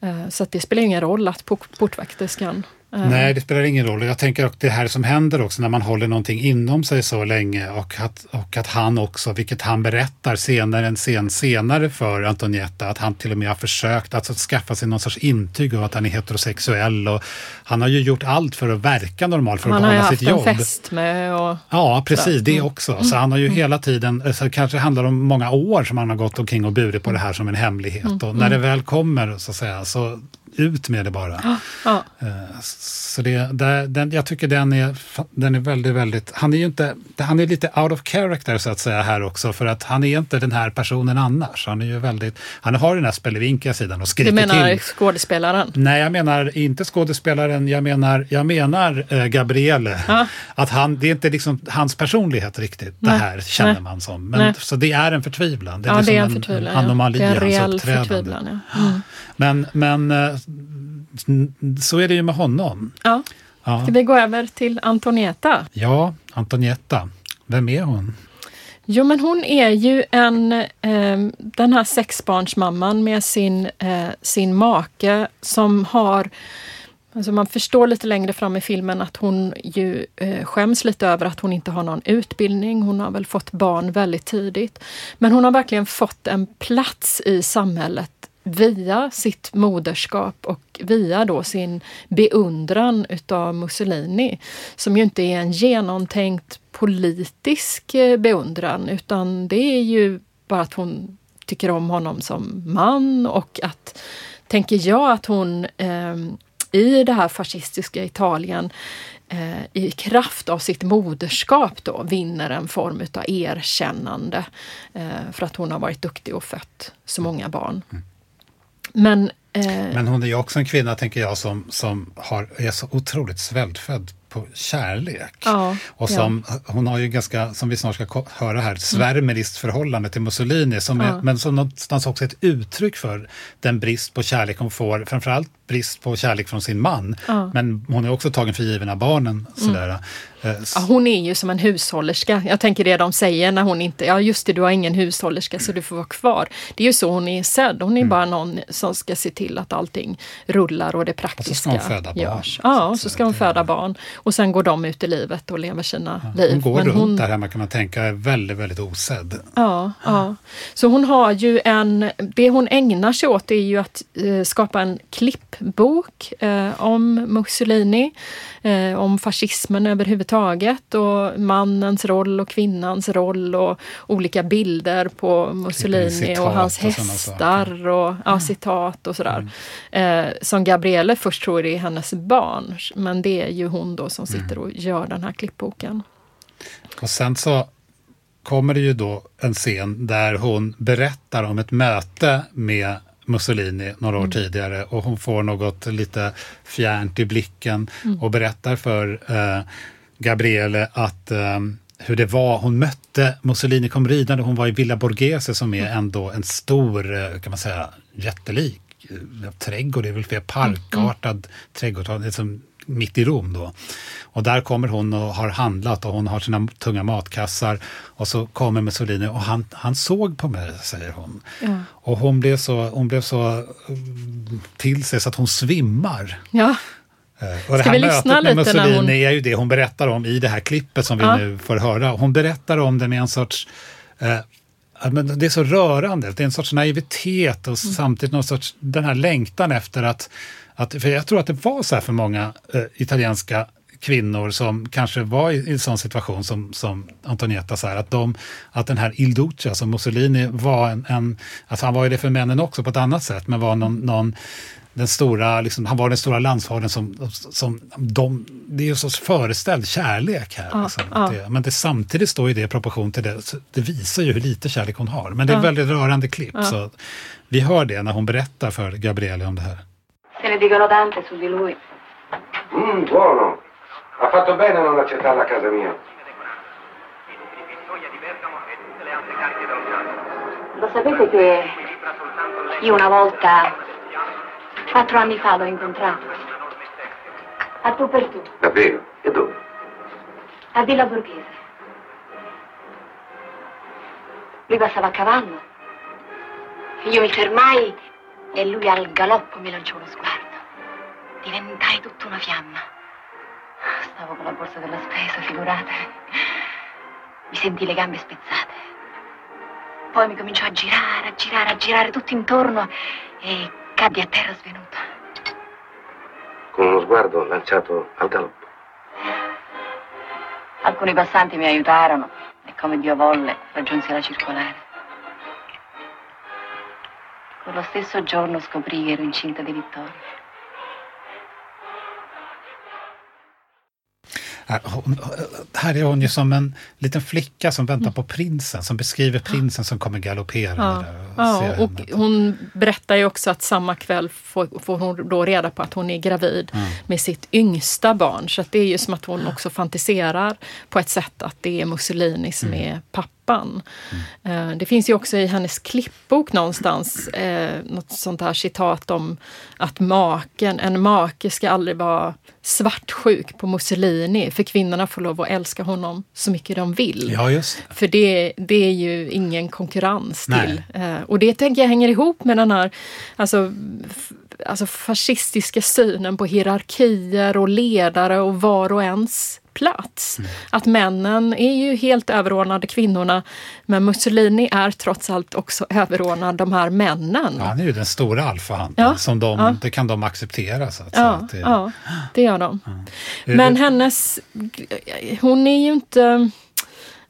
Speaker 2: Eh, så det spelar ingen roll att port- portvakterskan eh,
Speaker 1: Nej, det spelar ingen roll. Jag tänker att det här som händer också när man håller någonting inom sig så länge och att, och att han också, vilket han berättar senare, en scen senare för Antonietta, att han till och med har försökt att skaffa sig någon sorts intyg av att han är heterosexuell och han har ju gjort allt för att verka normal, för att
Speaker 2: Han har ju
Speaker 1: behålla
Speaker 2: haft
Speaker 1: sitt
Speaker 2: en
Speaker 1: jobb.
Speaker 2: fest med och...
Speaker 1: Ja, precis. Det
Speaker 2: Mm.
Speaker 1: också. Så han har ju hela tiden, så det kanske handlar om många år som han har gått omkring och burit på det här som en hemlighet.
Speaker 2: Mm.
Speaker 1: Och när det väl kommer, så att säga, så ut med det bara.
Speaker 2: Ja.
Speaker 1: Eh, Så det, där- den, jag tycker den är, den är väldigt, väldigt... Han är ju inte, han är lite out of character så att säga här också, för att han är inte den här personen annars. Han är ju väldigt... Han har den här spelevinkiga sidan och skriker
Speaker 2: Du menar
Speaker 1: till.
Speaker 2: skådespelaren?
Speaker 1: Nej, jag menar inte skådespelaren, jag menar, jag menar eh, Gabriele.
Speaker 2: Ja.
Speaker 1: Att han, det är inte liksom hans personlighet riktigt, det
Speaker 2: Nej.
Speaker 1: här känner
Speaker 2: Nej.
Speaker 1: man som. Men,
Speaker 2: Nej.
Speaker 1: Så det är en förtvivlan. Det är,
Speaker 2: Ja,
Speaker 1: liksom
Speaker 2: det är en förtvivlan. ja.
Speaker 1: anomali
Speaker 2: Det är en reell förtvivlan. Ja. Mm.
Speaker 1: Men, men eh, så är det ju med honom.
Speaker 2: Ja.
Speaker 1: Ja,
Speaker 2: Ska vi gå över till Antonietta?
Speaker 1: ja Antonietta, vem är hon?
Speaker 2: Jo, men hon är ju en, eh, den här sexbarnsmamman med sin, eh, sin make som har Alltså man förstår lite längre fram i filmen att hon ju eh, skäms lite över att hon inte har någon utbildning. Hon har väl fått barn väldigt tidigt. Men hon har verkligen fått en plats i samhället via sitt moderskap och via då sin beundran utav Mussolini. Som ju inte är en genomtänkt politisk eh, beundran utan det är ju bara att hon tycker om honom som man och att, tänker jag, att hon eh, i det här fascistiska Italien eh, i kraft av sitt moderskap då vinner en form utav erkännande eh, för att hon har varit duktig och fött så många barn. Mm. Men, eh,
Speaker 1: Men hon är ju också en kvinna, tänker jag, som, som har, är så otroligt svältfödd på kärlek.
Speaker 2: Ja,
Speaker 1: och som, Hon har ju ganska, som vi snart ska höra här, svärmeriskt förhållande till Mussolini, som är,
Speaker 2: Ja.
Speaker 1: men som någonstans också är ett uttryck för den brist på kärlek hon får, framförallt brist på kärlek från sin man.
Speaker 2: Ja.
Speaker 1: Men hon är också tagen för given av barnen. Sådär. Eh, s-
Speaker 2: Ja, hon är ju som en hushållerska. Jag tänker det de säger när hon inte, ja just det, du har ingen hushållerska så du får vara kvar. Det är ju så hon är sedd. Hon är
Speaker 1: Mm.
Speaker 2: bara någon som ska se till att allting rullar och det
Speaker 1: Och så
Speaker 2: praktiska
Speaker 1: ska hon föda barn.
Speaker 2: görs. Ja, och så ska hon föda barn. Och sen går de ut i livet och lever sina liv.
Speaker 1: hon går
Speaker 2: Men
Speaker 1: runt
Speaker 2: hon-
Speaker 1: där hemma kan man tänka, är väldigt, väldigt osedd.
Speaker 2: Ja, ja. Så hon har ju en... Det hon ägnar sig åt är ju att eh, skapa en klippbok eh, om Mussolini, eh, om fascismen överhuvudtaget och mannens roll och kvinnans roll och olika bilder på Mussolini
Speaker 1: citat
Speaker 2: och hans
Speaker 1: och
Speaker 2: hästar och ja, citat och sådär. Eh, som Gabriele först tror det är hennes barn, men det är ju hon då som sitter och gör den här klippboken.
Speaker 1: Och sen så kommer det ju då en scen där hon berättar om ett möte med Mussolini några år
Speaker 2: Mm.
Speaker 1: tidigare och hon får något lite fjärnt i blicken
Speaker 2: Mm.
Speaker 1: och berättar för eh, Gabriele att eh, hur det var, hon mötte Mussolini kom ridande, hon var i Villa Borghese som är
Speaker 2: Mm.
Speaker 1: ändå en stor, eh, kan man säga, jättelik eh, trädgård, det är väl
Speaker 2: Mm,
Speaker 1: fler parkartad trädgård, liksom mitt i Rom då. Och där kommer hon och har handlat och hon har sina tunga matkassar och så kommer Mussolini och han, han såg på mig, säger hon.
Speaker 2: Ja.
Speaker 1: Och hon blev så, hon blev så mm, till sig så att hon svimmar.
Speaker 2: Ja,
Speaker 1: Eh, Och det
Speaker 2: Ska
Speaker 1: här mötet med Mussolini
Speaker 2: hon-
Speaker 1: är ju det hon berättar om i det här klippet som vi
Speaker 2: Ja.
Speaker 1: nu får höra. Hon berättar om det med en sorts eh, men det är så rörande, det är en sorts naivitet och
Speaker 2: Mm.
Speaker 1: samtidigt någon sorts, den här längtan efter att, att, för jag tror att det var så här för många eh, italienska kvinnor som kanske var i, i en sån situation som, som Antonietta, så här, att, de, att den här Il Duce, alltså Mussolini, var en, en, alltså han var ju det för männen också på ett annat sätt, men var någon, någon den stora, liksom, han var den stora landsfadern som, som de, det är ju en sorts föreställd kärlek här.
Speaker 2: Ja,
Speaker 1: liksom.
Speaker 2: ja.
Speaker 1: Det, men det, samtidigt står ju det i proportion till det, det visar ju hur lite kärlek hon har. Men det är
Speaker 2: Ja.
Speaker 1: väldigt rörande klipp. Så vi hör det när hon berättar för Gabriele om det här.
Speaker 3: Se ne dicono tante su di lui.
Speaker 4: Mmm, buono. Ha fatto bene a non accettare la casa mia.
Speaker 3: Lo sapete che io una volta, quattro anni fa, l'ho incontrato. A tu per tu,
Speaker 4: Davvero? E dove?
Speaker 3: a Villa Borghese. Lui passava a cavallo. Io mi fermai e lui al galoppo mi lanciò uno sguardo. Diventai tutta una fiamma. Stavo con la borsa della spesa, figurate. Mi sentii le gambe spezzate. Poi mi cominciò a girare, a girare, a girare tutto intorno e caddi a terra svenuta.
Speaker 4: Con uno sguardo lanciato al galoppo.
Speaker 3: Alcuni passanti mi aiutarono e come Dio volle raggiunsi la circolare. Quello stesso giorno scoprì che ero incinta di Vittorio.
Speaker 1: Äh, här är hon ju som en liten flicka som väntar på prinsen, som beskriver prinsen som kommer galopperande.
Speaker 2: Ja, ja, och hon berättar ju också att samma kväll får, får hon då reda på att hon är gravid mm. med sitt yngsta barn. Så det är ju som att hon också fantiserar på ett sätt att det är Mussolini som mm. är pappa pappan. Eh, Det finns ju också i hennes klippbok någonstans eh, något sånt här citat om att maken, en make ska aldrig vara svartsjuk på Mussolini för kvinnorna får lov att älska honom så mycket de vill.
Speaker 1: Ja, just det.
Speaker 2: För det, det är ju ingen konkurrens
Speaker 1: Nej.
Speaker 2: till. Eh, och det tänker jag hänger ihop med den här alltså, alltså fascistiska synen på hierarkier och ledare och var och ens plats.
Speaker 1: Mm.
Speaker 2: Att männen är ju helt överordnade kvinnorna men Mussolini är trots allt också överordnad de här männen.
Speaker 1: Ja, han är ju den stora alfahanten,
Speaker 2: Ja,
Speaker 1: som de,
Speaker 2: ja.
Speaker 1: det kan de acceptera. Så att.
Speaker 2: Ja,
Speaker 1: Att det,
Speaker 2: ja, det gör de. Men
Speaker 1: det-
Speaker 2: hennes... Hon är ju inte...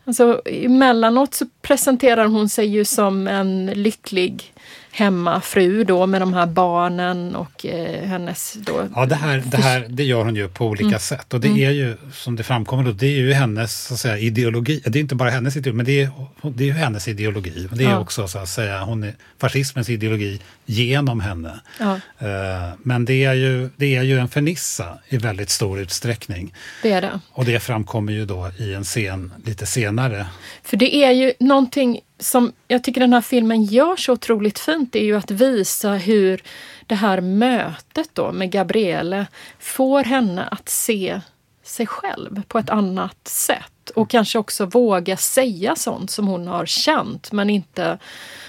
Speaker 2: Alltså, emellanåt så presenterar hon sig ju som en lycklig hemmafru då med de här barnen och eh, hennes då...
Speaker 1: Ja, det här, det här det gör hon ju på olika
Speaker 2: Mm.
Speaker 1: sätt. Och det är ju, som det framkommer, då, det är ju hennes så att säga, ideologi. Det är inte bara hennes ideologi, men det är, det är ju hennes ideologi. Det är
Speaker 2: Ja.
Speaker 1: också så att säga, hon är fascismens ideologi genom henne.
Speaker 2: Ja,
Speaker 1: Eh, Men det är, ju, det är ju en fernissa i väldigt stor utsträckning.
Speaker 2: det är det.
Speaker 1: Och det framkommer ju då i en scen lite senare.
Speaker 2: För det är ju någonting som jag tycker den här filmen gör så otroligt fint, det är ju att visa hur det här mötet då med Gabriele får henne att se sig själv på ett annat sätt och kanske också våga säga sånt som hon har känt men inte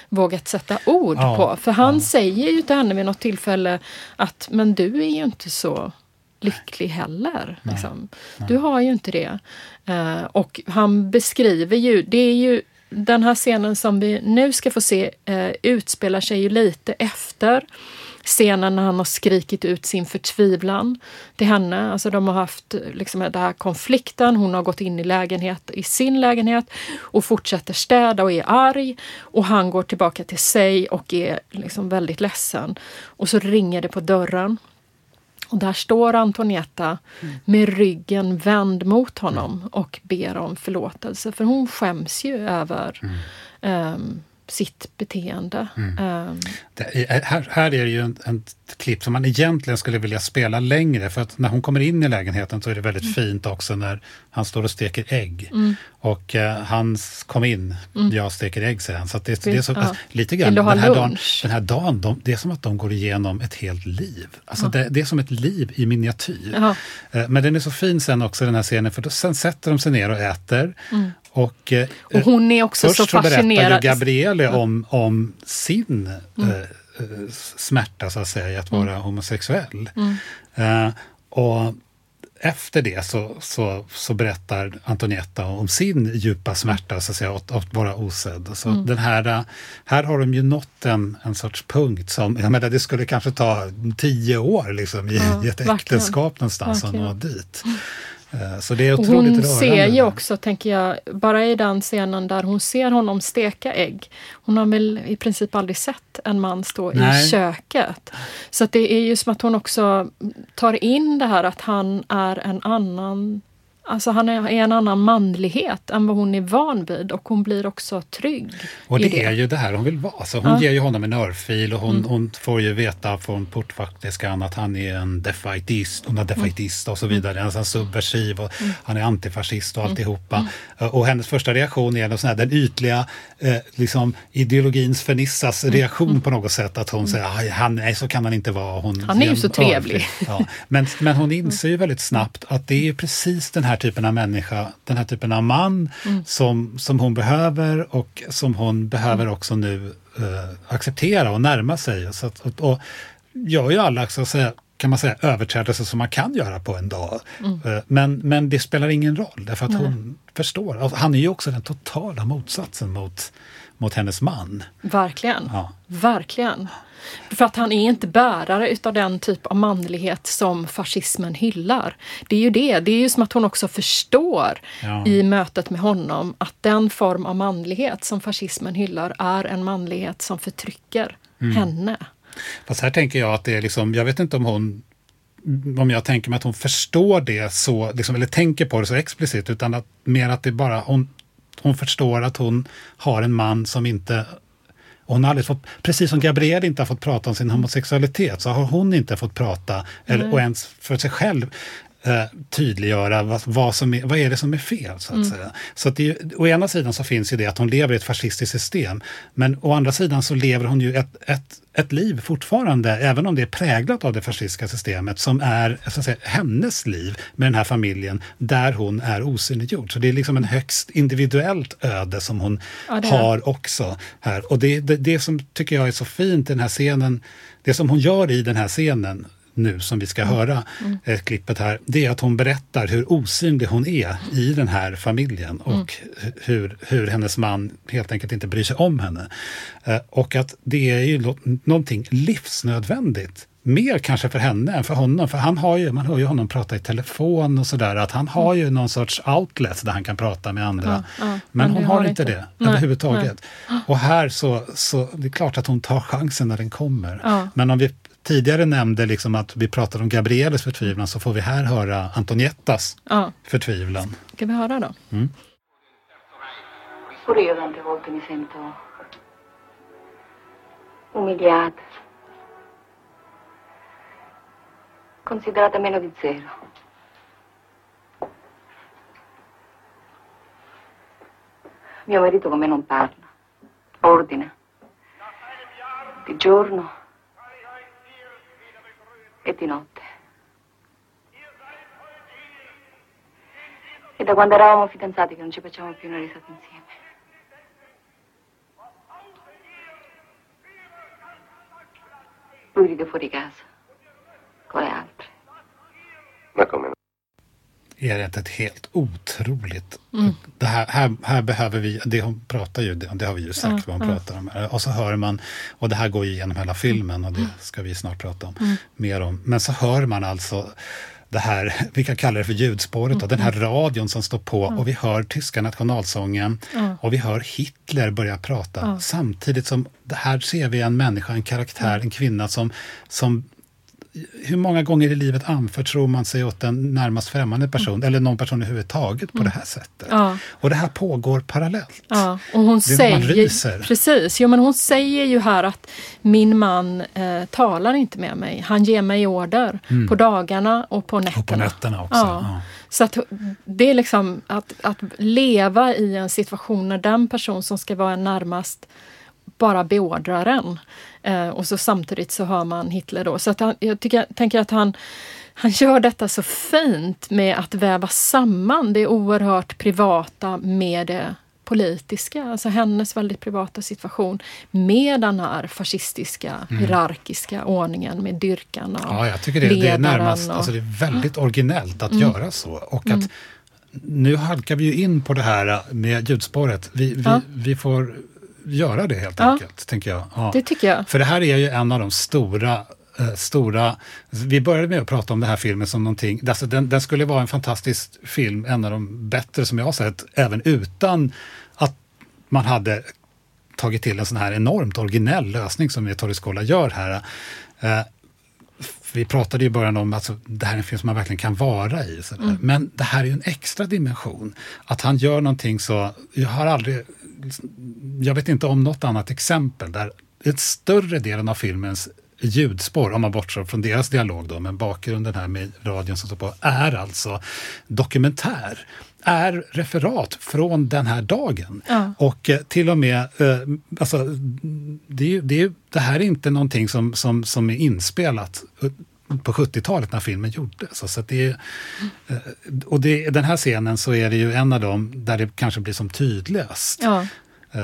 Speaker 2: vågat sätta ord
Speaker 1: Ja,
Speaker 2: på. För han säger ju till henne vid något tillfälle att men du är ju inte så lycklig heller. Liksom. Du har ju inte det. Eh, och han beskriver ju, det är ju den här scenen som vi nu ska få se eh, utspelar sig ju lite efter scenen när han har skrikit ut sin förtvivlan till henne. Alltså de har haft liksom, den här konflikten, hon har gått in i, lägenhet, i sin lägenhet och fortsätter städa och är arg. Och han går tillbaka till sig och är liksom väldigt ledsen. Och så ringer det på dörren. Och där står Antonietta med ryggen vänd mot honom och ber om förlåtelse. För hon skäms ju över ehm, sitt beteende. Ehm,
Speaker 1: Det är, här, här är det ju en, en klipp som man egentligen skulle vilja spela längre. För att när hon kommer in i lägenheten så är det väldigt
Speaker 2: Mm.
Speaker 1: fint också när han står och steker ägg. Och eh, han kom in, jag steker ägg säger han. Så det, det är så,
Speaker 2: Mm. Ja.
Speaker 1: alltså, lite grann, den här dagen, den här dagen de, det är som att de går igenom ett helt liv. Alltså det, det är som ett liv i miniatyr.
Speaker 2: Ja.
Speaker 1: Eh, Men den är så fin sen också den här scenen för då, sen sätter de sig ner och äter. Och, eh,
Speaker 2: Mm. och hon är också
Speaker 1: Först
Speaker 2: så
Speaker 1: så berättar ju
Speaker 2: fascinerad.
Speaker 1: Gabriele om, om sin
Speaker 2: Mm.
Speaker 1: eh, eh, smärta så att säga, i att vara homosexuell.
Speaker 2: Mm.
Speaker 1: Eh, och efter det så, så, så berättar Antonietta om sin djupa smärta så att säga, att, att vara osedd. Så
Speaker 2: Mm.
Speaker 1: den här, eh, här har de ju nått en, en sorts punkt som, jag menar det skulle kanske ta tio år liksom, i,
Speaker 2: Ja,
Speaker 1: i ett äktenskap någonstans att nå dit. Eh, Så det är otroligt
Speaker 2: hon
Speaker 1: rörande.
Speaker 2: ser ju också, tänker jag, bara i den scenen där hon ser honom steka ägg. Hon har väl i princip aldrig sett en man stå
Speaker 1: Nej.
Speaker 2: i köket. Så det är ju som att hon också tar in det här att han är en annan Alltså han är en annan manlighet än vad hon är van vid och hon blir också trygg
Speaker 1: Och
Speaker 2: i
Speaker 1: det, är ju det här hon vill vara. Så hon
Speaker 2: Ja. Mm.
Speaker 1: ger ju honom en örfil och hon, hon får ju veta från portvakterskan att han är en defaitist, hon är
Speaker 2: Mm.
Speaker 1: defaitist och så vidare. Alltså han är subversiv och han är antifascist och
Speaker 2: Mm.
Speaker 1: alltihopa. Och hennes första reaktion är sån här, den ytliga eh, liksom, ideologins fernissas
Speaker 2: Mm.
Speaker 1: reaktion på något sätt. Att hon säger, "Aj, han, nej så kan han inte vara. Hon
Speaker 2: Han är ju så trevlig.
Speaker 1: Ja. Men, men hon inser ju väldigt snabbt att det är precis den här typen av människa, den här typen av man
Speaker 2: Mm.
Speaker 1: som, som hon behöver och som hon behöver också nu eh, acceptera och närma sig. Så att, och, och gör ju alla, så att säga, kan man säga, överträdelser som man kan göra på en dag. Eh, Men, men det spelar ingen roll därför att hon förstår. Och Han är ju också den totala motsatsen mot, mot hennes man.
Speaker 2: Verkligen.
Speaker 1: Ja.
Speaker 2: Verkligen. För att han är inte bärare utav den typ av manlighet som fascismen hyllar. Det är ju det. Det är ju som att hon också förstår
Speaker 1: Ja.
Speaker 2: i mötet med honom att den form av manlighet som fascismen hyllar är en manlighet som förtrycker
Speaker 1: Mm.
Speaker 2: henne.
Speaker 1: Fast här tänker jag att det är liksom, jag vet inte om hon om jag tänker mig att hon förstår det så, liksom, eller tänker på det så explicit, utan att mer att det bara, hon, hon förstår att hon har en man som inte hon har aldrig fått, precis som Gabriel inte har fått prata om sin homosexualitet, så har hon inte fått prata, eller, och ens för sig själv, eh, tydliggöra vad, vad, som är, vad är det som är fel. Så att
Speaker 2: Mm.
Speaker 1: säga. Så att det, å ena sidan så finns ju det att hon lever i ett fascistiskt system, men å andra sidan så lever hon ju ett, ett, ett liv fortfarande, även om det är präglat av det fascistiska systemet, som är så att säga, hennes liv med den här familjen, där hon är osynliggjord. Så det är liksom en högst individuellt öde som hon
Speaker 2: Ja,
Speaker 1: har också här. Och det, det, det som tycker jag är så fint i den här scenen, det som hon gör i den här scenen nu som vi ska höra eh, klippet här, det är att hon berättar hur osynlig hon är i den här familjen och hur, hur hennes man helt enkelt inte bryr sig om henne. Eh, och att det är ju nå- någonting livsnödvändigt. Mer kanske för henne än för honom, för han har ju, man hör ju honom prata i telefon och sådär, att han har ju någon sorts outlet där han kan prata med andra.
Speaker 2: Ja, ja,
Speaker 1: men hon har inte det
Speaker 2: Nej,
Speaker 1: överhuvudtaget. Och här så, så det är klart att hon tar chansen när den kommer.
Speaker 2: Ja.
Speaker 1: Men om vi tidigare nämnde liksom att vi pratade om Gabrieles förtvivlan så får vi här höra Antoniettas
Speaker 2: Ja,
Speaker 1: förtvivlan.
Speaker 2: ska vi höra då?
Speaker 3: Pure io tante volte mi sento umiliata, considerata meno di zero. Mio marito con me non parla, ordina, di giorno e di notte. E da quando eravamo fidanzati che non ci facciamo più una risata insieme. Lui ride fuori casa, con le altre.
Speaker 4: Ma come no?
Speaker 1: Är det ett helt otroligt... Det här, här, här behöver vi... Det hon pratar ju, det, det har vi ju sagt vad hon pratar om. Och så hör man, och det här går ju igenom hela filmen och det ska vi snart prata om mer om. Men så hör man alltså det här, vi kan kalla det för ljudspåret, och den här radion som står på och vi hör tyska nationalsången och vi hör Hitler börja prata. Samtidigt som här ser vi en människa, en karaktär, en kvinna som, som hur många gånger i livet anförtror man sig åt en närmast främmande person, eller någon person överhuvudtaget på det här sättet?
Speaker 2: Ja.
Speaker 1: Och det här pågår parallellt.
Speaker 2: Ja, och hon
Speaker 1: Det är man
Speaker 2: säger,
Speaker 1: ryser.
Speaker 2: precis, jo, men hon säger ju här att min man eh, talar inte med mig. Han ger mig order på dagarna och på nätterna.
Speaker 1: Mm. Och på nätterna också.
Speaker 2: Ja.
Speaker 1: Ja.
Speaker 2: Så att det är liksom att, att leva i en situation när den person som ska vara närmast bara beordrar en. Eh, och så samtidigt så hör man Hitler då. Så att han, jag tycker, tänker att han, han gör detta så fint med att väva samman det oerhört privata med det politiska, alltså hennes väldigt privata situation med den här fascistiska, hierarkiska ordningen med dyrkan och
Speaker 1: Ja, jag tycker det, det är närmast,
Speaker 2: och- Mm.
Speaker 1: alltså det är väldigt originellt att göra så. Och att nu halkar vi ju in på det här med ljudspåret. Vi, vi,
Speaker 2: Ja.
Speaker 1: vi får göra det helt enkelt, tänker jag. Ja.
Speaker 2: Det tycker jag.
Speaker 1: För det här är ju en av de stora eh, stora, vi började med att prata om den här filmen som någonting, alltså den, den skulle vara en fantastisk film, en av de bättre som jag har sett, även utan att man hade tagit till en sån här enormt originell lösning som Ettore Scola gör här. Eh, vi pratade i början om att alltså, det här är en film som man verkligen kan vara i. sådär. Men det här är ju en extra dimension. Att han gör någonting så, jag har aldrig, jag vet inte om något annat exempel där ett större delen av filmens ljudspår, om man bortser från deras dialog då, men bakgrunden här med radion som står på, är alltså dokumentär. Är referat från den här dagen.
Speaker 2: Ja.
Speaker 1: Och eh, till och med, eh, alltså, det, är, det, är, det här är inte någonting som, som, som är inspelat på 70-talet när filmen gjordes. Att det är, eh, och det, den här scenen så är det ju en av dem där det kanske blir som tydligast.
Speaker 2: Ja.
Speaker 1: Eh,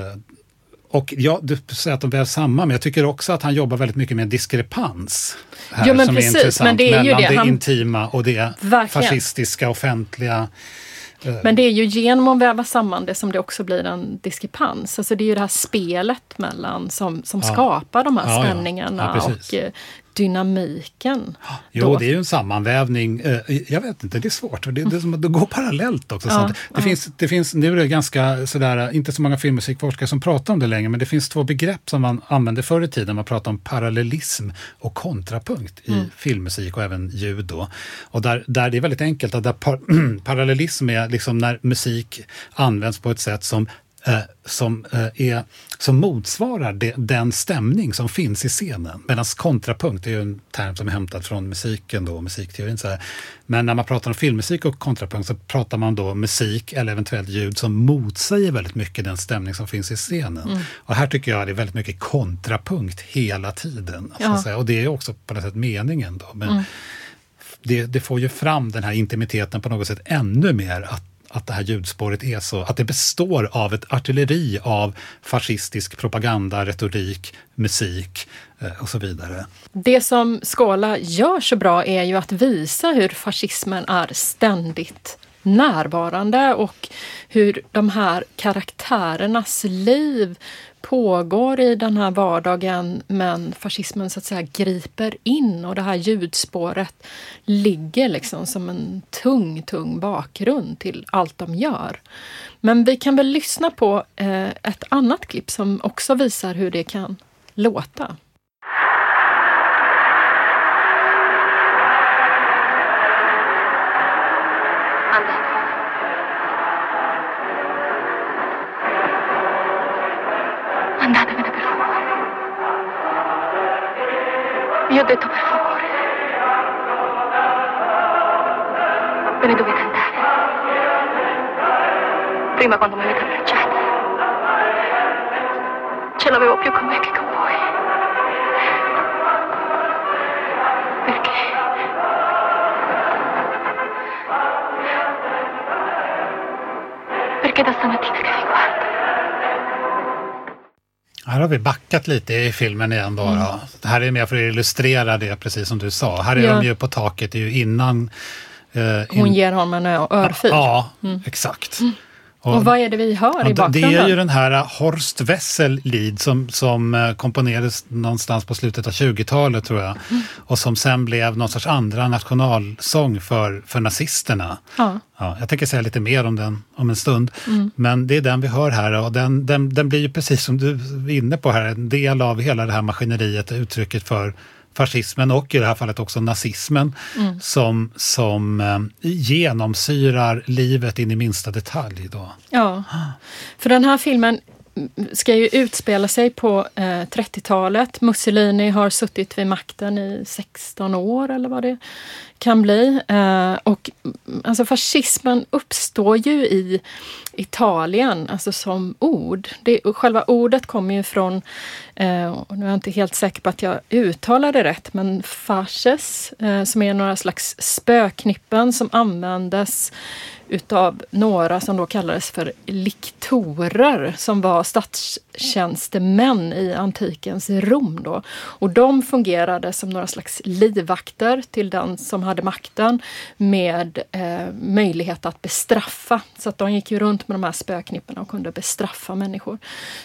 Speaker 1: Och ja, du säger att de vävs samman, men jag tycker också att han jobbar väldigt mycket med diskrepans. Här,
Speaker 2: Jo, men
Speaker 1: som
Speaker 2: precis,
Speaker 1: är intressant
Speaker 2: men det är ju
Speaker 1: mellan
Speaker 2: det.
Speaker 1: det
Speaker 2: Han-
Speaker 1: intima och det
Speaker 2: Verkligen.
Speaker 1: fascistiska, offentliga.
Speaker 2: Men det är ju genom att väva samman det som det också blir en diskrepans. Alltså det är ju det här spelet mellan som, som
Speaker 1: Ja.
Speaker 2: skapar de här
Speaker 1: Ja,
Speaker 2: spänningarna
Speaker 1: Ja,
Speaker 2: och eh, dynamiken.
Speaker 1: Jo,
Speaker 2: då.
Speaker 1: det är ju en sammanvävning. Eh, Jag vet inte, det är svårt. Det, det, som det går parallellt också.
Speaker 2: Ja?
Speaker 1: Det,
Speaker 2: ja.
Speaker 1: finns, det finns, nu är det ganska sådär, inte så många filmmusikforskare som pratar om det längre, men det finns två begrepp som man använde förr i tiden. Man pratar om parallellism och kontrapunkt i
Speaker 2: Mm.
Speaker 1: filmmusik och även ljud. Då. Och där, där det är väldigt enkelt, att par, parallellism är liksom när musik används på ett sätt som eh, som, eh, är, som motsvarar det, den stämning som finns i scenen. Medan kontrapunkt är ju en term som är hämtad från musiken då, musikteorin. Så här. Men när man pratar om filmmusik och kontrapunkt så pratar man då musik eller eventuellt ljud som motsäger väldigt mycket den stämning som finns i scenen. Och här tycker jag det är väldigt mycket kontrapunkt hela tiden.
Speaker 2: Ja.
Speaker 1: Och det är också på något sätt meningen. Då. Men det, det får ju fram den här intimiteten på något sätt ännu mer. Att, att det här ljudspåret är så, att det består av ett artilleri av fascistisk propaganda, retorik, musik eh, och så vidare.
Speaker 2: Det som Skåla gör så bra är ju att visa hur fascismen är ständigt närvarande och hur de här karaktärernas liv pågår i den här vardagen men fascismen så att säga griper in och det här ljudspåret ligger liksom som en tung, tung bakgrund till allt de gör. Men vi kan väl lyssna på eh, ett annat klipp som också visar hur det kan låta.
Speaker 3: Vi ho detto per favore. Ve ne dovete andare. Prima quando mi avete abbracciata. Ce l'avevo più con me che con voi. Perché? Perché da stamattina che vi guardo.
Speaker 1: Här har vi backat lite i filmen igen bara. Det här är mer för att illustrera det, precis som du sa. Här är
Speaker 2: Ja.
Speaker 1: de ju på taket, det är ju innan... eh,
Speaker 2: Hon
Speaker 1: in-
Speaker 2: ger honom en örfil.
Speaker 1: Ja, exakt.
Speaker 2: Och vad är det vi hör i
Speaker 1: det- det
Speaker 2: bakgrunden?
Speaker 1: är ju den här uh, Horst Wessel Lied som, som eh, komponerades någonstans på slutet av 20-talet tror jag.
Speaker 2: Mm.
Speaker 1: Och som sen blev någon sorts andra nationalsång för, för nazisterna.
Speaker 2: Ja.
Speaker 1: Ja, jag tänker säga lite mer om den om en stund.
Speaker 2: Mm.
Speaker 1: Men det är den vi hör här och den, den, den blir ju precis som du är inne på här en del av hela det här maskineriet, uttrycket för fascismen och i det här fallet också nazismen
Speaker 2: Mm.
Speaker 1: som, som eh, genomsyrar livet in i minsta detalj. Då.
Speaker 2: Ja, för den här filmen ska ju utspela sig på eh, 30-talet. Mussolini har suttit vid makten i 16 år eller vad det kan bli. Eh, och mm, alltså fascismen uppstår ju i Italien, alltså som ord. Det, själva ordet kommer ju från, eh, och nu är jag inte helt säker på att jag uttalar det rätt, men fasces, eh, som är några slags spöknippen som användes utav några som då kallades för liktorer som var statstjänstemän i antikens Rom. Då. Och de fungerade som några slags livvakter till den som hade makten med eh, möjlighet att bestraffa. Så att de gick ju runt med de här spöknipporna och kunde bestraffa människor.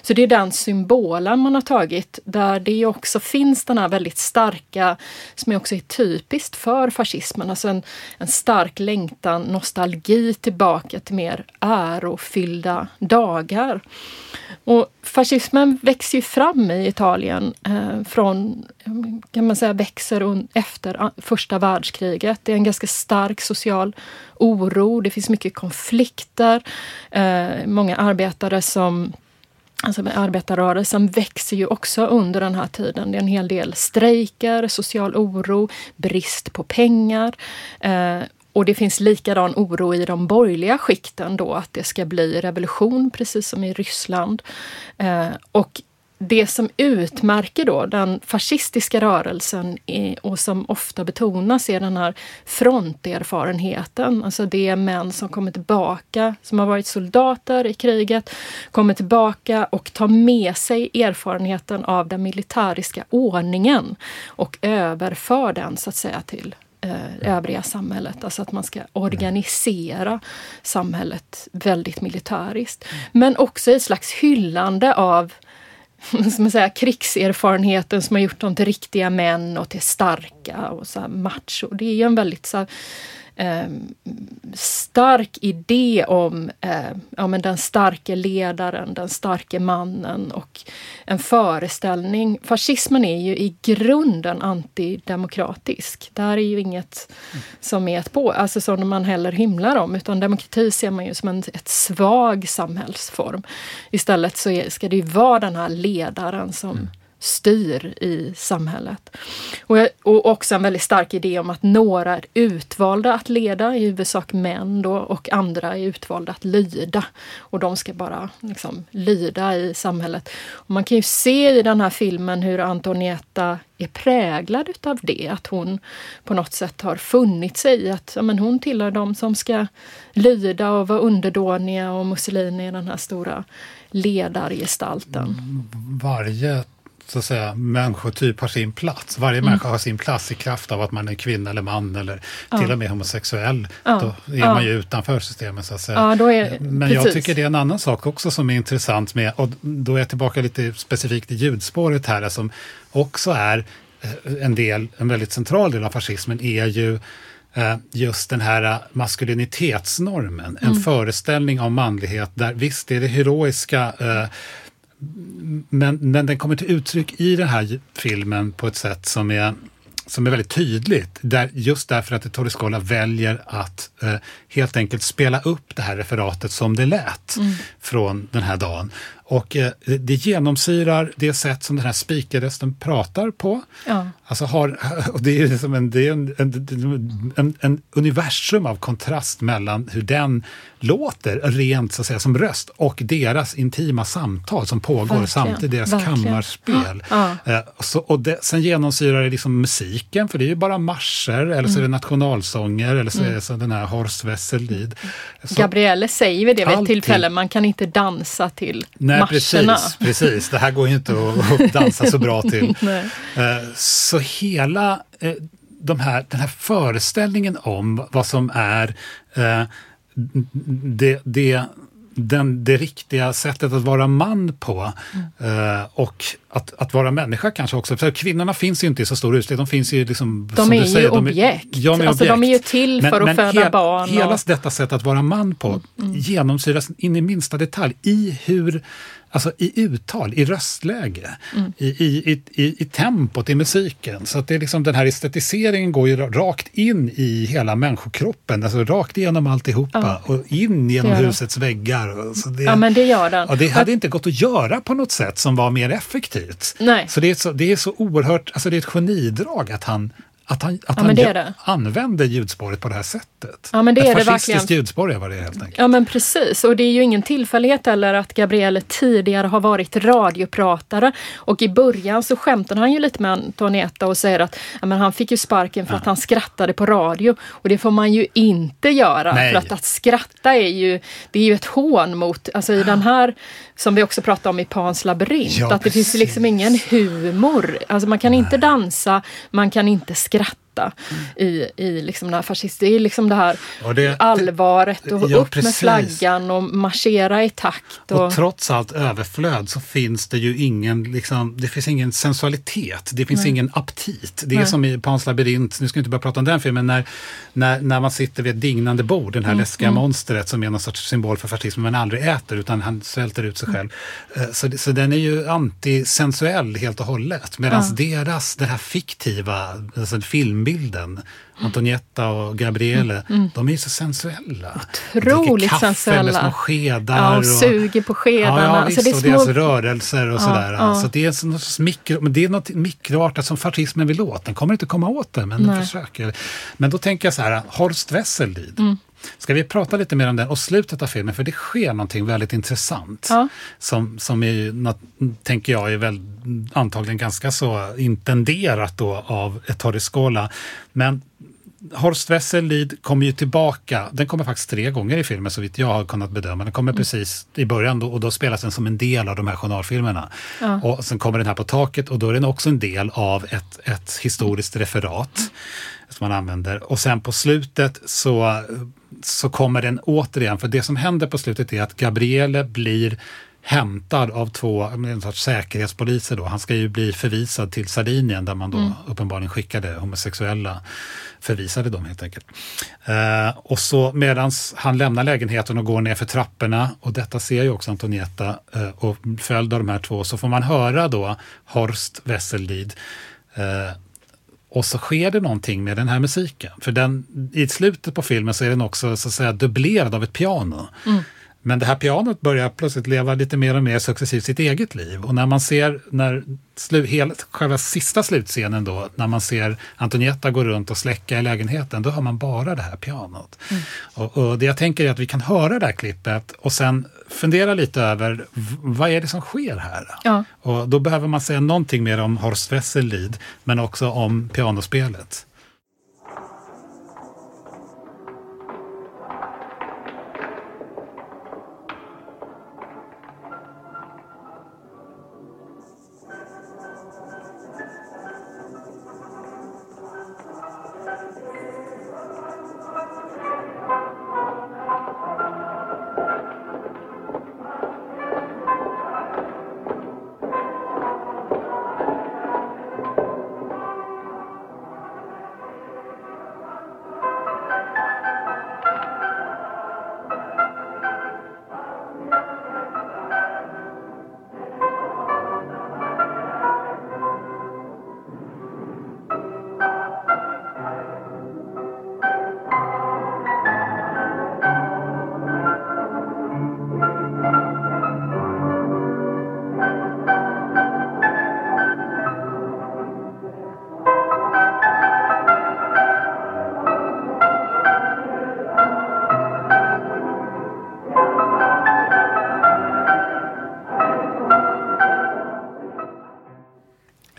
Speaker 2: Så det är den symbolen man har tagit där det också finns den här väldigt starka, som också är typiskt för fascismen, alltså en, en stark längtan, nostalgi tillbaka till mer ärofyllda dagar. Och fascismen växer ju fram i Italien eh, från, kan man säga, växer efter första världskriget. Det är en ganska stark social oro, det finns mycket konflikter, eh, många arbetare som Alltså arbetarrörelsen växer ju också under den här tiden. Det är en hel del strejker, social oro, brist på pengar. Eh, och det finns likadan oro i de borgerliga skikten då att det ska bli revolution precis som i Ryssland. Eh, och det som utmärker då den fascistiska rörelsen är, och som ofta betonas är den här fronterfarenheten. Alltså det är män som kommer tillbaka, som har varit soldater i kriget, kommer tillbaka och tar med sig erfarenheten av den militäriska ordningen och överför den så att säga till eh, övriga samhället. Alltså att man ska organisera samhället väldigt militäriskt. Men också ett slags hyllande av som säger, krigserfarenheten som har gjort dem till riktiga män och till starka och så här macho. Det är ju en väldigt så här, eh, stark idé om eh, ja, men den starke ledaren, den starke mannen och en föreställning. Fascismen är ju i grunden antidemokratisk. Det här är ju inget som är ett på, alltså som man heller hymlar om, utan demokrati ser man ju som en ett svag samhällsform. Istället så är, ska det ju vara den här ledaren som mm styr i samhället. Och, jag- och också en väldigt stark idé om att några är utvalda att leda, i huvudsak män då, och andra är utvalda att lyda. Och de ska bara liksom, lyda i samhället. Och man kan ju se i den här filmen hur Antonietta är präglad utav det. Att hon på något sätt har funnit sig i att ja, men hon tillhör de som ska lyda och vara underdåniga och Mussolini är den här stora ledargestalten.
Speaker 1: Mm, varje så att säga, människotyp har sin plats. Varje
Speaker 2: Mm.
Speaker 1: människa har sin plats i kraft av att man är kvinna eller man eller till och med homosexuell.
Speaker 2: Ja.
Speaker 1: Då är
Speaker 2: Ja.
Speaker 1: man ju utanför systemet så att säga.
Speaker 2: Ja, är,
Speaker 1: Men jag
Speaker 2: precis.
Speaker 1: tycker det är en annan sak också som är intressant med, och då är jag tillbaka lite specifikt i ljudspåret här, som också är eh, en del, en väldigt central del av fascismen, är ju eh, just den här eh, maskulinitetsnormen. En föreställning om manlighet där visst är det heroiska eh, men, men den kommer till uttryck i den här filmen på ett sätt som är, som är väldigt tydligt. Där, just därför att Torre Scola väljer att eh, helt enkelt spela upp det här referatet som det lät från den här dagen. Och eh, det- genomsyrar det sätt som den här speakerrösten pratar på.
Speaker 2: Ja.
Speaker 1: Alltså har, och det är, liksom en, det är en, en, en, en universum av kontrast mellan hur den låter rent så att säga, som röst och deras intima samtal som pågår
Speaker 2: Verkligen,
Speaker 1: samtidigt, deras
Speaker 2: verkligen.
Speaker 1: kammarspel.
Speaker 2: Ja.
Speaker 1: Eh, så, och det, sen genomsyrar det liksom musiken, för det är ju bara marscher, eller så är det nationalsånger, eller så är det så den här Horst Wessel-Lied. Så-
Speaker 2: Gabrielle säger vid det vid ett tillfälle, man kan inte dansa till
Speaker 1: Nej,
Speaker 2: marscherna.
Speaker 1: precis, precis. Det här går ju inte att, att dansa så bra till. Eh, Så hela eh, de här, den här föreställningen om vad som är eh, det, det, den, det riktiga sättet att vara man på eh, och att, att vara människa kanske också. För kvinnorna finns ju inte i så stor utsträckning. De finns ju liksom,
Speaker 2: De
Speaker 1: som
Speaker 2: är
Speaker 1: du
Speaker 2: ju
Speaker 1: säger, de är-
Speaker 2: objekt.
Speaker 1: Ja, de är
Speaker 2: Alltså, de är ju
Speaker 1: objekt.
Speaker 2: till för att föda barn
Speaker 1: Hela
Speaker 2: och-
Speaker 1: detta sätt att vara man på genomsyras in i minsta detalj i hur Alltså i uttal, i röstläge, i, i, i, i, i tempot, i musiken. Så att det är liksom, den här estetiseringen går ju rakt in i hela människokroppen, alltså rakt igenom alltihopa och in genom husets väggar. Och Så det,
Speaker 2: Ja, men det gör den.
Speaker 1: Ja, det hade inte gått att göra på något sätt som var mer effektivt.
Speaker 2: Nej.
Speaker 1: Så det är så, det är så oerhört, alltså det är ett genidrag att han, att han, att
Speaker 2: Ja,
Speaker 1: han
Speaker 2: det det.
Speaker 1: använder ljudspåret på det här sättet.
Speaker 2: Ja, men det
Speaker 1: ett
Speaker 2: är det
Speaker 1: fascistiskt ljudspår är vad det är helt enkelt.
Speaker 2: Ja men precis, och det är ju ingen tillfällighet heller att Gabrielle tidigare har varit radiopratare. Och i början så skämtar han ju lite med Antonietta och säger att ja, men han fick ju sparken för att han skrattade på radio. Och det får man ju inte göra.
Speaker 1: Nej.
Speaker 2: För att, att skratta är ju, det är ju ett hån mot, alltså i den här, som vi också pratade om i Pans labyrint,
Speaker 1: Ja,
Speaker 2: att det finns
Speaker 1: precis.
Speaker 2: liksom ingen humor. Alltså man kan inte dansa, man kan inte skratta. I, i liksom den här fascist, det är liksom det här
Speaker 1: Och det-
Speaker 2: allvaret och
Speaker 1: Ja,
Speaker 2: upp med
Speaker 1: precis.
Speaker 2: flaggan och marschera i takt. Och,
Speaker 1: Och trots allt överflöd så finns det ju ingen, liksom, det finns ingen sensualitet, det finns ingen aptit. Det är
Speaker 2: Nej.
Speaker 1: som i Pans labyrint, nu ska vi inte börja prata om den filmen, när, när, när man sitter vid ett dignande bord, den här
Speaker 2: Mm,
Speaker 1: läskiga monstret som är någon sorts symbol för fascism, men aldrig äter utan han svälter ut
Speaker 2: Mm.
Speaker 1: sig själv. Eh, Så, så den är ju antisensuell helt och hållet, medan deras, den här fiktiva alltså filmbilden, bilden. Antonietta och Gabriele, de är så sensuella.
Speaker 2: Mm, Otroligt
Speaker 1: kaffe
Speaker 2: sensuella.
Speaker 1: med små skedar.
Speaker 2: ja, och
Speaker 1: och-
Speaker 2: suger på skedarna.
Speaker 1: Ja, ja
Speaker 2: alltså
Speaker 1: visst,
Speaker 2: det är
Speaker 1: och
Speaker 2: små,
Speaker 1: deras rörelser och sådär.
Speaker 2: ja.
Speaker 1: Så det är, så, sorts mikro, men det är något mikroartat som fascismen vill åt. Den kommer inte komma åt det, men den
Speaker 2: Nej.
Speaker 1: försöker. Men då tänker jag så här, Horst Wessel-Lied.
Speaker 2: Mm.
Speaker 1: Ska vi prata lite mer om den och slutet av filmen, för det sker någonting väldigt intressant.
Speaker 2: Ja.
Speaker 1: Som, som är, något, tänker jag, är väl antagligen ganska så intenderat då av Ettore Scola. Men Horst Wessel-Lied kommer ju tillbaka, den kommer faktiskt tre gånger i filmen så vitt jag har kunnat bedöma. Den kommer precis i början och då spelas den som en del av de här journalfilmerna.
Speaker 2: Ja.
Speaker 1: Och sen kommer den här på taket och då är den också en del av ett, ett historiskt referat som man använder. Och sen på slutet så, så kommer den återigen, för det som händer på slutet är att Gabriele blir hämtad av två en sorts säkerhetspoliser. Då. Han ska ju bli förvisad till Sardinien där man då mm. uppenbarligen skickade homosexuella, förvisade dem helt enkelt. Eh, och så medan han lämnar lägenheten och går ner för trapporna, och detta ser ju också Antonietta, eh, och följd av de här två, så får man höra då Horst Wessellied eh, och så sker det någonting med den här musiken. För den, i slutet på filmen så är den också så att säga dubblerad av ett piano. Mm. Men det här pianot börjar plötsligt leva lite mer och mer successivt sitt eget liv. Och när man ser, när slu, hela, själva sista slutscenen då, när man ser Antonietta gå runt och släcka i lägenheten, då hör man bara det här pianot. Mm. Och, och, det jag tänker är att vi kan höra det här klippet och sen fundera lite över vad är det som sker här? Ja. Och då behöver man säga någonting mer om Horst Wessel men också om pianospelet.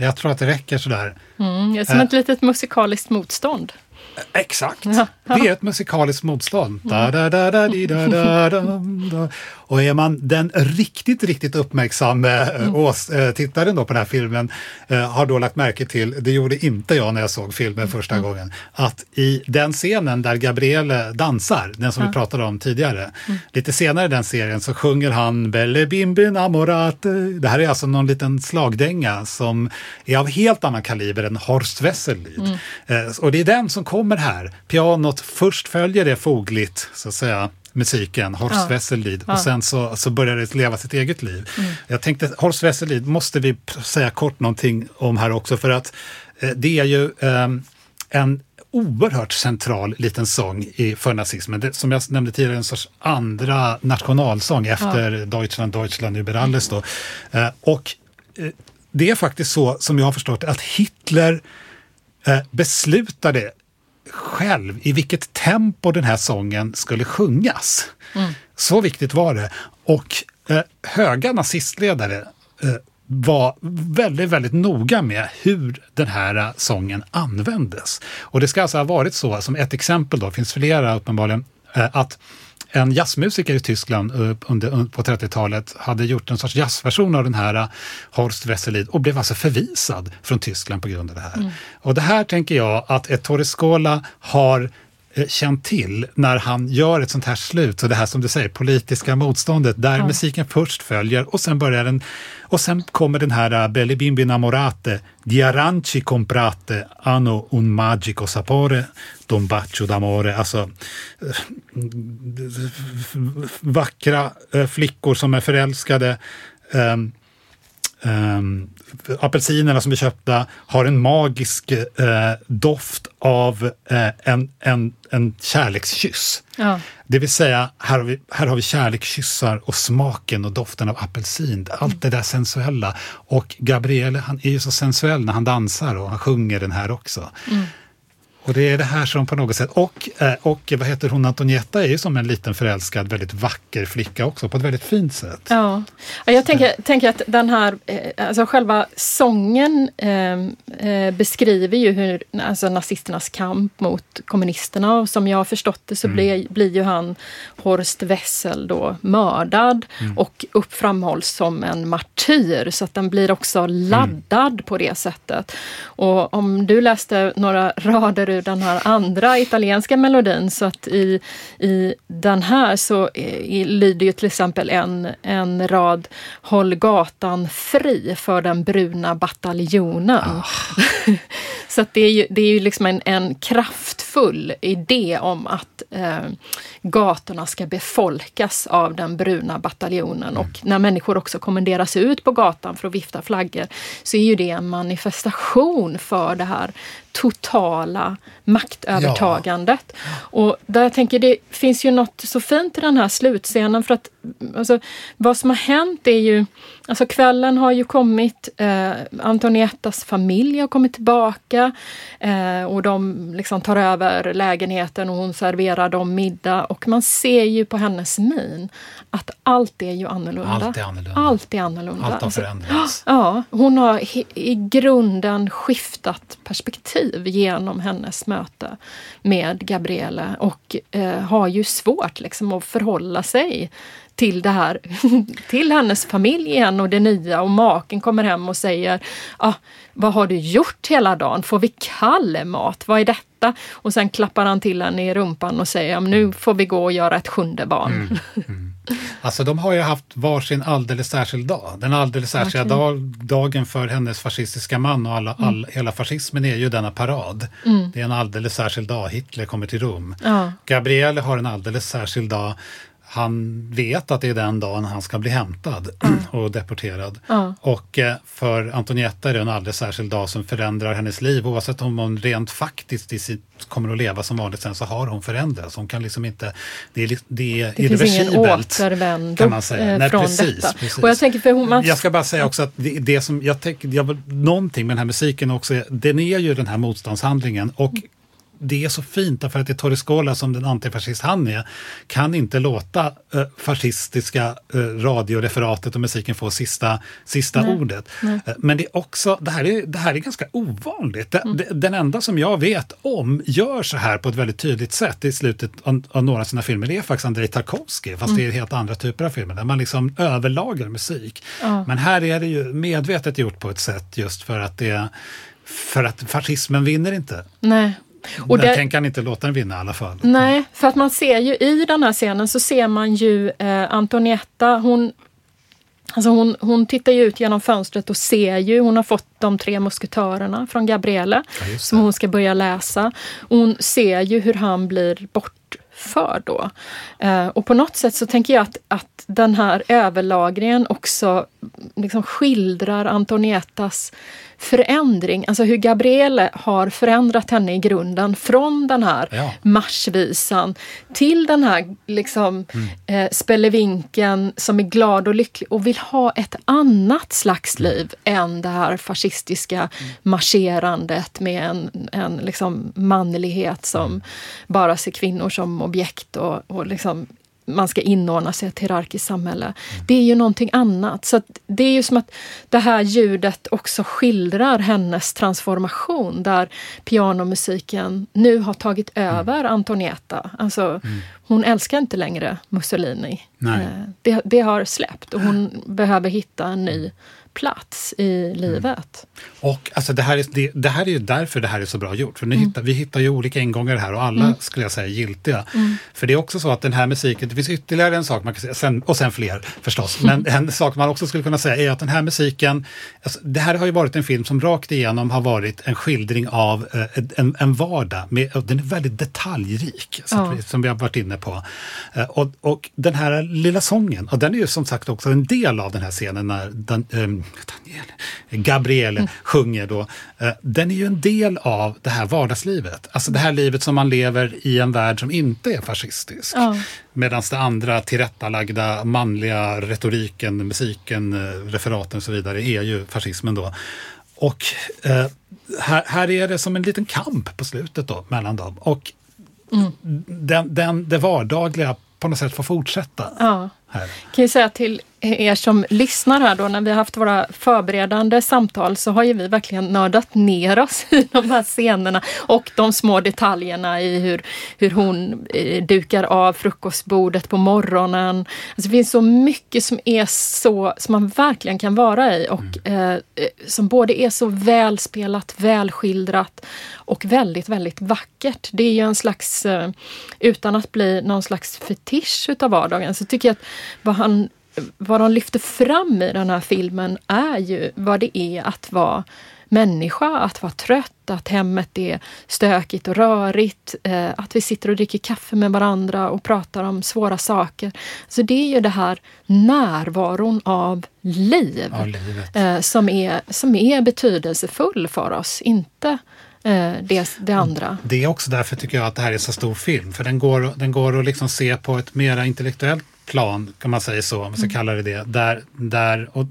Speaker 1: Jag tror att det räcker sådär.
Speaker 2: Mm, som ett litet musikaliskt motstånd.
Speaker 1: Exakt, det är ett musikaliskt motstånd. Da, da, da, da, da, da, da, Och är man den riktigt, riktigt uppmärksamma mm. ås, äh, tittaren då på den här filmen äh, har då lagt märke till, det gjorde inte jag när jag såg filmen första mm. gången, att i den scenen där Gabriele dansar, den som ja. vi pratade om tidigare, mm. lite senare i den serien så sjunger han Belle bimbi namorate. Det här är alltså någon liten slagdänga som är av helt annan kaliber än Horst Wessellied. Mm. Och det är den som kommer här. Pianot först följer det fogligt, så att säga, musiken, Horst ja. Wessellied, ja. och sen så, så börjar det leva sitt eget liv. Mm. Jag tänkte, Horst Wessellied måste vi säga kort någonting om här också, för att eh, det är ju eh, en oerhört central liten sång i, för nazismen. Det, som jag nämnde tidigare, en sorts andra nationalsång efter ja. Deutschland, Deutschland über alles. Då. Eh, och eh, det är faktiskt så, som jag har förstått att Hitler eh, beslutade själv i vilket tempo den här sången skulle sjungas. Mm. Så viktigt var det. Och eh, höga nazistledare eh, var väldigt, väldigt noga med hur den här eh, sången användes. Och det ska alltså ha varit så, som ett exempel då, finns flera uppenbarligen, eh, att en jazzmusiker i Tyskland eh, under, på 30-talet hade gjort en sorts jazzversion av den här eh, Horst Wesselid och blev alltså förvisad från Tyskland på grund av det här. Mm. Och det här tänker jag att Ettore Scola har eh, känt till när han gör ett sånt här slut, så det här som du säger, politiska motståndet, där ja. musiken först följer och sen börjar den, och sen kommer den här Belli Bimbi Namorate, Di Aranci Comprate, Hanno un magico sapore, Don Bacio d'amore, alltså vackra eh, flickor som är förälskade. Um, um, apelsinerna som är köpta har en magisk uh, doft av uh, en, en, en kärlekskyss. Ja. Det vill säga, här har, vi, här har vi kärlekskyssar och smaken och doften av apelsin. Allt det där sensuella. Och Gabriele, han är ju så sensuell när han dansar och han sjunger den här också. Mm. Och det är det här som på något sätt, och, eh, och vad heter hon, Antonietta är ju som en liten förälskad, väldigt vacker flicka också på ett väldigt fint sätt.
Speaker 2: Ja, jag tänker, tänker att den här, eh, alltså själva sången ehm, eh, beskriver ju hur, alltså nazisternas kamp mot kommunisterna och som jag har förstått det så mm. blir, blir ju han Horst Wessel då mördad mm. och upp framhålls som en martyr så att den blir också laddad mm. på det sättet. Och om du läste några rader ju den här andra italienska melodin så att i, i den här så eh, lyder ju till exempel en, en rad Håll gatan fri för den bruna bataljonen. så det är ju, det är ju liksom en, en kraftfull idé om att eh, gatorna ska befolkas av den bruna bataljonen. Och när människor också kommenderas ut på gatan för att vifta flaggor så är ju det en manifestation för det här totala maktövertagandet. Och där jag tänker, det finns ju något så fint i den här slutscenen för att alltså, vad som har hänt är ju, alltså kvällen har ju kommit, eh, Antoniettas familj har kommit tillbaka eh, och de liksom tar över lägenheten och hon serverar dem middag och man ser ju på hennes min att allt är ju annorlunda.
Speaker 1: Allt är annorlunda.
Speaker 2: Allt är annorlunda.
Speaker 1: Allt har förändrats.
Speaker 2: Ja, hon har i, i grunden skiftat perspektiv genom hennes möte med Gabriele och eh, har ju svårt liksom att förhålla sig till det här, till hennes familj igen och det nya och maken kommer hem och säger ah, Vad har du gjort hela dagen? Får vi kall mat? Vad är detta? Och sen klappar han till henne i rumpan och säger men nu får vi gå och göra ett sjunde barn.
Speaker 1: Alltså de har ju haft varsin alldeles särskild dag. Den alldeles särskilda dag, dagen för hennes fascistiska man och alla, all, hela fascismen är ju denna parad. Det är en alldeles särskild dag. Hitler kommer till Rom.
Speaker 2: Ja.
Speaker 1: Gabriele har en alldeles särskild dag. Han vet att det är den dagen han ska bli hämtad och deporterad.
Speaker 2: Ja.
Speaker 1: Och eh, för Antonietta är det en alldeles särskild dag som förändrar hennes liv. Oavsett om hon rent faktiskt sitt, kommer att leva som vanligt sen så har hon förändrats. Hon kan liksom inte, det är, det är
Speaker 2: Det finns ingen
Speaker 1: irreversibelt.
Speaker 2: återvändo
Speaker 1: kan man säga.
Speaker 2: eh,
Speaker 1: Nej,
Speaker 2: från
Speaker 1: precis,
Speaker 2: detta.
Speaker 1: precis.
Speaker 2: Och jag tänker för hon, man,
Speaker 1: Jag ska bara säga också att det, det som jag tänker, jag, någonting med den här musiken också, den är ju den här motståndshandlingen och det är så fint därför att det är Torre Scola som den antifascist han är, kan inte låta eh, fascistiska eh, radioreferatet och musiken få sista, sista ordet. Eh, men det är också, det här är, det här är ganska ovanligt. Det, det, den enda som jag vet om gör så här på ett väldigt tydligt sätt i slutet av, av några av sina filmer, det är faktiskt Andrei Tarkovsky, fast det är helt andra typer av filmer, där man liksom överlagar musik. Men här är det ju medvetet gjort på ett sätt just för att det för att fascismen vinner inte.
Speaker 2: nej.
Speaker 1: Och den
Speaker 2: det,
Speaker 1: tänker han inte låta den vinna i alla fall.
Speaker 2: Nej, för att man ser ju i den här scenen så ser man ju eh, Antonietta, hon Alltså hon, hon tittar ju ut genom fönstret och ser ju, hon har fått de tre musketörerna från Gabriele
Speaker 1: Ja,
Speaker 2: som hon ska börja läsa. Hon ser ju hur han blir bortförd då. Eh, och på något sätt så tänker jag att, att den här överlagringen också liksom skildrar Antoniettas förändring, alltså hur Gabriele har förändrat henne i grunden från den här
Speaker 1: Ja.
Speaker 2: marsvisan till den här liksom, eh, spelevinken som är glad och lycklig och vill ha ett annat slags liv än det här fascistiska marscherandet med en, en liksom manlighet som bara ser kvinnor som objekt och, och liksom man ska inordna sig i ett hierarkiskt samhälle. Det är ju någonting annat. Så det är ju som att det här ljudet också skildrar hennes transformation där pianomusiken nu har tagit över Antonietta. Alltså, Hon älskar inte längre Mussolini.
Speaker 1: Nej.
Speaker 2: Eh, Det, det har släppt och hon behöver hitta en ny plats i livet.
Speaker 1: Och alltså, det, här är, det, det här är ju därför det här är så bra gjort. För ni
Speaker 2: Mm.
Speaker 1: hittar, vi hittar ju olika ingångar här och alla skulle jag säga giltiga.
Speaker 2: Mm.
Speaker 1: För det är också så att den här musiken, det finns ytterligare en sak man kan säga, sen, och sen fler förstås. Men en sak man också skulle kunna säga är att den här musiken, alltså, det här har ju varit en film som rakt igenom har varit en skildring av eh, en, en vardag. Med, den är väldigt detaljrik,
Speaker 2: Ja.
Speaker 1: vi, som vi har varit inne på. Eh, och, och den här lilla sången, och den är ju som sagt också en del av den här scenen när Dan, Daniel, Gabriele sjunger då. Eh, den är ju en del av det här vardagslivet. Alltså det här livet som man lever i en värld som inte är fascistisk.
Speaker 2: Ja.
Speaker 1: Medan det andra tillrättalagda manliga retoriken, musiken, eh, referaten och så vidare är ju fascismen då. Och eh, här, här är det som en liten kamp på slutet då mellan dem. Och den, den, det vardagliga på något sätt får fortsätta.
Speaker 2: Ja.
Speaker 1: Här.
Speaker 2: kan ju säga till er som lyssnar här då, när vi har haft våra förberedande samtal så har ju vi verkligen nördat ner oss i de här scenerna och de små detaljerna i hur, hur hon eh, dukar av frukostbordet på morgonen. Alltså det finns så mycket som är så, som man verkligen kan vara i och eh, eh, som både är så välspelat, välskildrat och väldigt, väldigt vackert. Det är ju en slags, eh, utan att bli någon slags fetisch utav vardagen, så tycker jag att vad han vad de lyfter fram i den här filmen är ju vad det är att vara människa, att vara trött, att hemmet är stökigt och rörigt, eh, att vi sitter och dricker kaffe med varandra och pratar om svåra saker. Så det är ju det här närvaron av liv
Speaker 1: livet.
Speaker 2: eh, som, är, som är betydelsefull för oss, inte eh, det, det andra.
Speaker 1: Det är också därför tycker jag att det här är så stor film. För den går, den går att liksom se på ett mera intellektuellt plan, kan man säga så, om man
Speaker 2: Mm.
Speaker 1: ska kalla det det. Där, där, och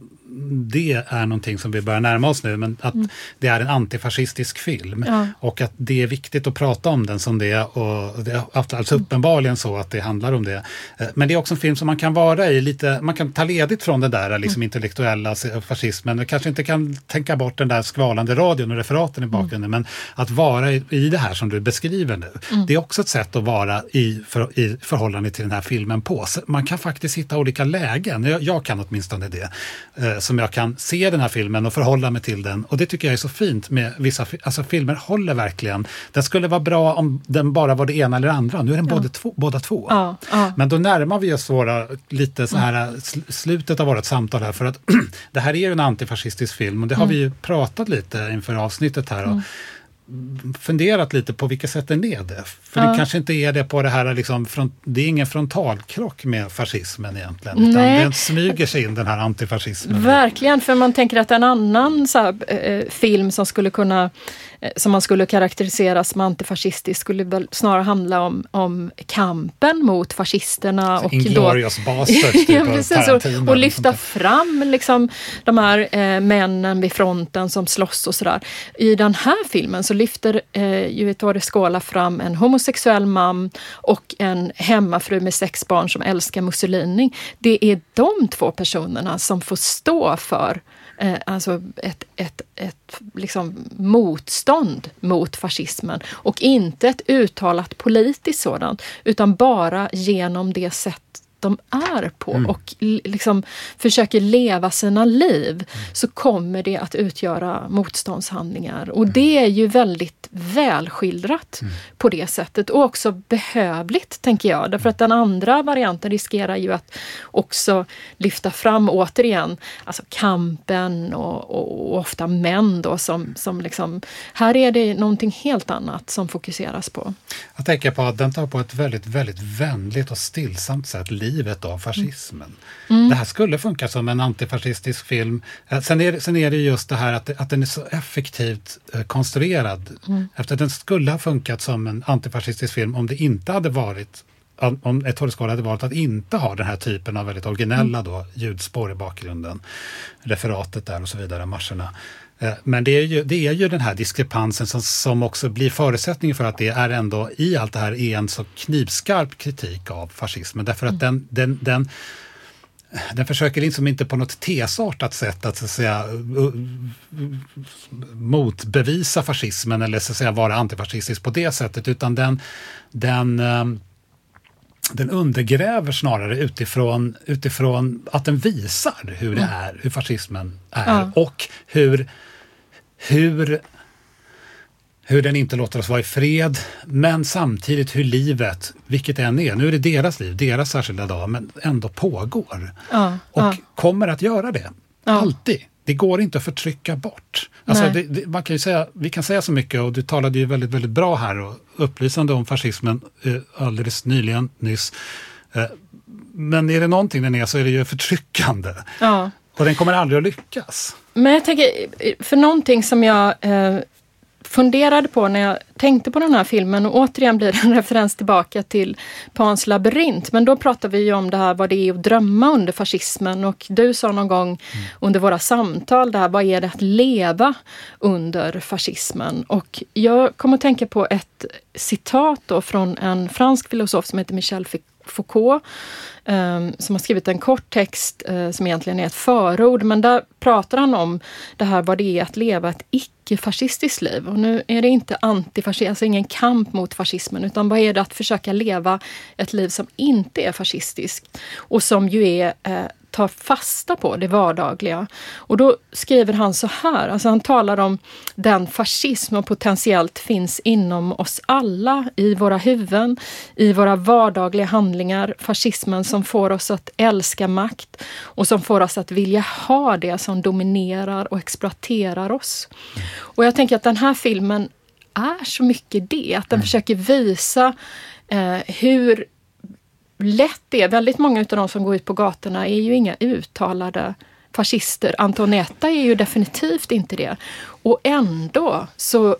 Speaker 1: det är någonting som vi börjar närma oss nu, men att det är en antifascistisk film.
Speaker 2: Mm. Ja.
Speaker 1: Och att det är viktigt att prata om den som det. Och det är alltså uppenbarligen så att det handlar om det. Eh, Men det är också en film som man kan vara i lite, man kan ta ledigt från den där liksom intellektuella fascismen. Och kanske inte kan tänka bort den där skvalande radion och referaten i bakgrunden. Men att vara i, i det här som du beskriver nu. Det är också ett sätt att vara i, för, i förhållande till den här filmen på. Så man kan faktiskt hitta olika lägen. Jag, jag kan åtminstone det. Som jag kan se den här filmen och förhålla mig till den. Och det tycker jag är så fint med vissa alltså filmer håller verkligen. Den skulle vara bra om den bara var det ena eller det andra. Nu är den både två, båda två.
Speaker 2: Ja, ja.
Speaker 1: Men då närmar vi oss våra, lite så här, sl- slutet av vårt samtal här. För att det här är ju en antifascistisk film och det har vi ju pratat lite inför avsnittet här. Och funderat lite på vilket sätt den är det. För det kanske inte är det på det här, liksom, front, det är ingen frontalkrock med fascismen egentligen. Utan
Speaker 2: Nej.
Speaker 1: den smyger sig in den här antifascismen.
Speaker 2: Verkligen, för man tänker att en annan så här, eh, film som skulle kunna eh, som man skulle karaktärisera som antifascistisk skulle väl snarare handla om, om kampen mot fascisterna. Och
Speaker 1: Inglourious Basterds, typ
Speaker 2: ja, precis, och, och lyfta
Speaker 1: där.
Speaker 2: fram liksom, de här eh, männen vid fronten som slåss och sådär. I den här filmen så lyfter eh, ju Ettore Scola fram en homosexuell man och en hemmafru med sex barn som älskar Mussolini. Det är de två personerna som får stå för eh, alltså ett, ett, ett liksom motstånd mot fascismen och inte ett uttalat politiskt sådant utan bara genom det sätt de är på och l- liksom försöker leva sina liv så kommer det att utgöra motståndshandlingar. Och det är ju väldigt välskildrat på det sättet och också behövligt, tänker jag. Därför att den andra varianten riskerar ju att också lyfta fram återigen alltså kampen och, och, och ofta män då som, som liksom... Här är det någonting helt annat som fokuseras på.
Speaker 1: Jag tänker på att den tar på ett väldigt, väldigt vänligt och stillsamt sätt livet av fascismen. Det här skulle funka som en antifascistisk film. Eh, Sen är, det- sen är det just det här att, att den är så effektivt eh, konstruerad. Efter att den skulle ha funkat som en antifascistisk film om det inte hade varit om- om ett hållskala hade valt att inte ha den här typen av väldigt originella då, ljudspår i bakgrunden. Referatet där och så vidare, marscherna. Eh, Men det är, ju, det är ju den här diskrepansen som, som också blir förutsättningen för att det är ändå i allt det här är en så knivskarp kritik av fascismen. Därför att den, den, den, den försöker liksom inte på något tesartat sätt att, så att säga, motbevisa fascismen eller så att säga, vara antifascistisk på det sättet, utan den, den ehm, den undergräver snarare utifrån, utifrån att den visar hur det är, hur fascismen är
Speaker 2: Ja.
Speaker 1: och hur, hur, hur den inte låter oss vara i fred, men samtidigt hur livet, vilket än är, nu är det deras liv, deras särskilda dag, men ändå pågår.
Speaker 2: Ja,
Speaker 1: och
Speaker 2: ja.
Speaker 1: kommer att göra det.
Speaker 2: Ja.
Speaker 1: Alltid. Det går inte att förtrycka bort. Alltså det, det, man kan ju säga, vi kan säga så mycket och du talade ju väldigt, väldigt bra här och upplysande om fascismen eh, alldeles nyligen, nyss. Eh, men är det någonting den är så är det ju förtryckande. Och den kommer aldrig att lyckas.
Speaker 2: Men jag tänker, för någonting som jag eh, funderade på när jag tänkte på den här filmen och återigen blir det en referens tillbaka till Pans labyrint. Men då pratar vi ju om det här vad det är att drömma under fascismen och du sa någon gång under våra samtal där, vad är det att leva under fascismen? Och jag kom att tänka på ett citat då från en fransk filosof som heter Michel Foucault Foucault, ehm, som har skrivit en kort text eh, som egentligen är ett förord, men där pratar han om det här vad det är att leva ett icke-fascistiskt liv. Och nu är det inte antifascism, alltså ingen kamp mot fascismen, utan vad är det att försöka leva ett liv som inte är fascistiskt och som ju är eh, tar fasta på det vardagliga. Och då skriver han så här, alltså han talar om den fascism som potentiellt finns inom oss alla, i våra huvuden, i våra vardagliga handlingar. Fascismen som får oss att älska makt och som får oss att vilja ha det som dominerar och exploaterar oss. Och jag tänker att den här filmen är så mycket det, att den försöker visa eh, hur lätt det är. Väldigt många av de som går ut på gatorna är ju inga uttalade fascister. Antonetta är ju definitivt inte det. Och ändå så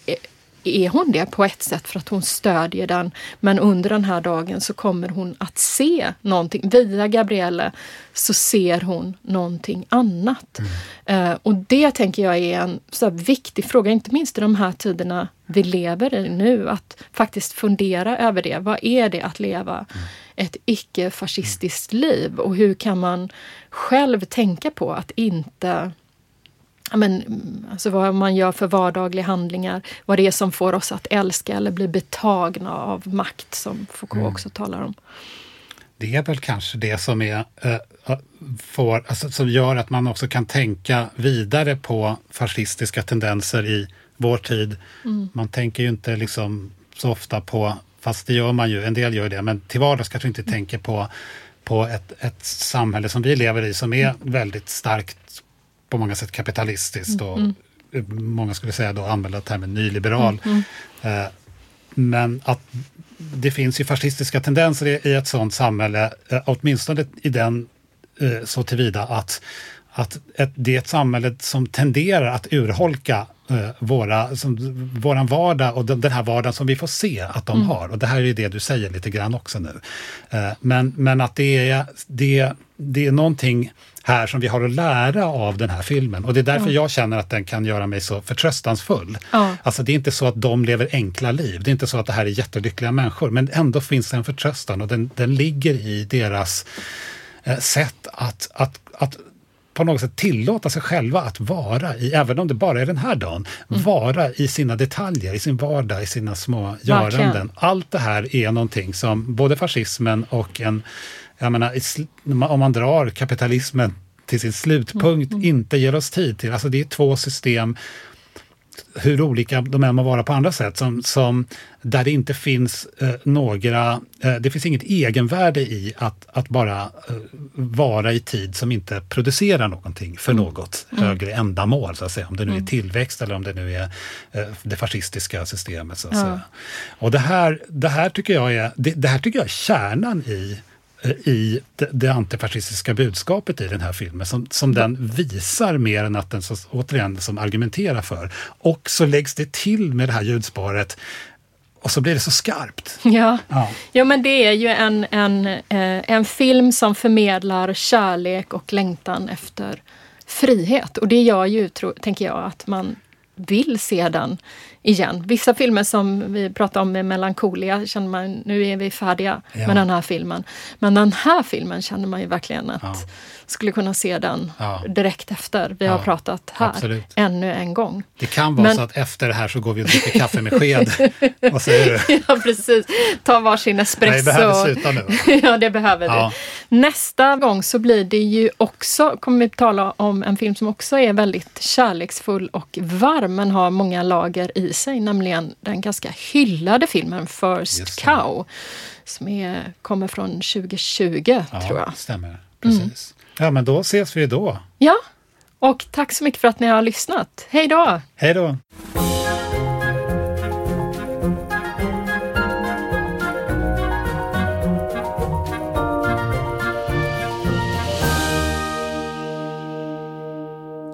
Speaker 2: är hon det på ett sätt för att hon stödjer den. Men under den här dagen så kommer hon att se någonting. Via Gabrielle så ser hon någonting annat. Mm. Uh, och det tänker jag är en så viktig fråga, inte minst i de här tiderna vi lever i nu. Att faktiskt fundera över det. Vad är det att leva mm. Ett icke-fascistiskt liv? Och hur kan man själv tänka på att inte men, alltså vad man gör för vardagliga handlingar, vad det är som får oss att älska eller bli betagna av makt, som Foucault mm. också talar om.
Speaker 1: Det är väl kanske det som, är, äh, får, alltså, som gör att man också kan tänka vidare på fascistiska tendenser i vår tid. Mm. Man tänker ju inte liksom så ofta på, fast det gör man ju, en del gör det, men till vardags kanske inte mm. tänker på, på ett, ett samhälle som vi lever i som är mm. väldigt starkt på många sätt kapitalistiskt och mm. många skulle säga då använda termen nyliberal. Mm. mm. Eh, men att det finns ju fascistiska tendenser i, i ett sådant samhälle, eh, åtminstone i den eh, så tillvida att, att ett, det är ett samhälle som tenderar att urholka eh, våra, som, våran vardag och den, den här vardagen som vi får se att de mm. har. Och det här är ju det du säger lite grann också nu. Eh, men, men att det är, det, det är någonting här som vi har att lära av den här filmen. Och det är därför mm. jag känner att den kan göra mig så förtröstansfull. Mm. Alltså det är inte så att de lever enkla liv, det är inte så att det här är jättelyckliga människor, men ändå finns det en förtröstan och den, den ligger i deras eh, sätt att, att, att på något sätt tillåta sig själva att vara i, även om det bara är den här dagen, mm. vara i sina detaljer, i sin vardag, i sina små göranden. Allt det här är någonting som både fascismen och en jag menar, om man drar kapitalismen till sin slutpunkt, mm. inte ger oss tid till. Alltså det är två system, hur olika de än må vara på andra sätt, som, som, där det inte finns eh, några, eh, det finns inget egenvärde i att, att bara eh, vara i tid som inte producerar någonting för mm. något mm. högre ändamål, så att säga. Om det nu är mm. tillväxt eller om det nu är eh, det fascistiska systemet. Så att ja. säga. Och det här, det här tycker jag är, det, det här tycker jag är kärnan i i det, det antifascistiska budskapet i den här filmen som, som den visar mer än att den så, återigen som argumenterar för. Och så läggs det till med det här ljudspåret och så blir det så skarpt.
Speaker 2: Ja, ja. ja men det är ju en, en, eh, en film som förmedlar kärlek och längtan efter frihet. Och det gör ju, tro, tänker jag, att man vill se den igen. Vissa filmer som vi pratar om med Melancholia känner man nu är vi färdiga ja. med den här filmen. Men den här filmen känner man ju verkligen att ja. skulle kunna se den ja. direkt efter vi har pratat här Absolut. ännu en gång.
Speaker 1: Det kan vara Men... så att efter det här så går vi och dricker kaffe med sked. Vad säger
Speaker 2: du? Ja precis, ta varsin espresso. Nej,
Speaker 1: behöver sluta nu.
Speaker 2: ja det behöver du. Nästa gång så blir det ju också, kommer vi tala om en film som också är väldigt kärleksfull och varm men har många lager i sig, nämligen den ganska hyllade filmen First Cow. Som är, kommer från 2020, ja, tror jag.
Speaker 1: stämmer. Precis. Mm. Ja, men då ses vi då.
Speaker 2: Ja, och tack så mycket för att ni har lyssnat. Hej då!
Speaker 1: Hej då!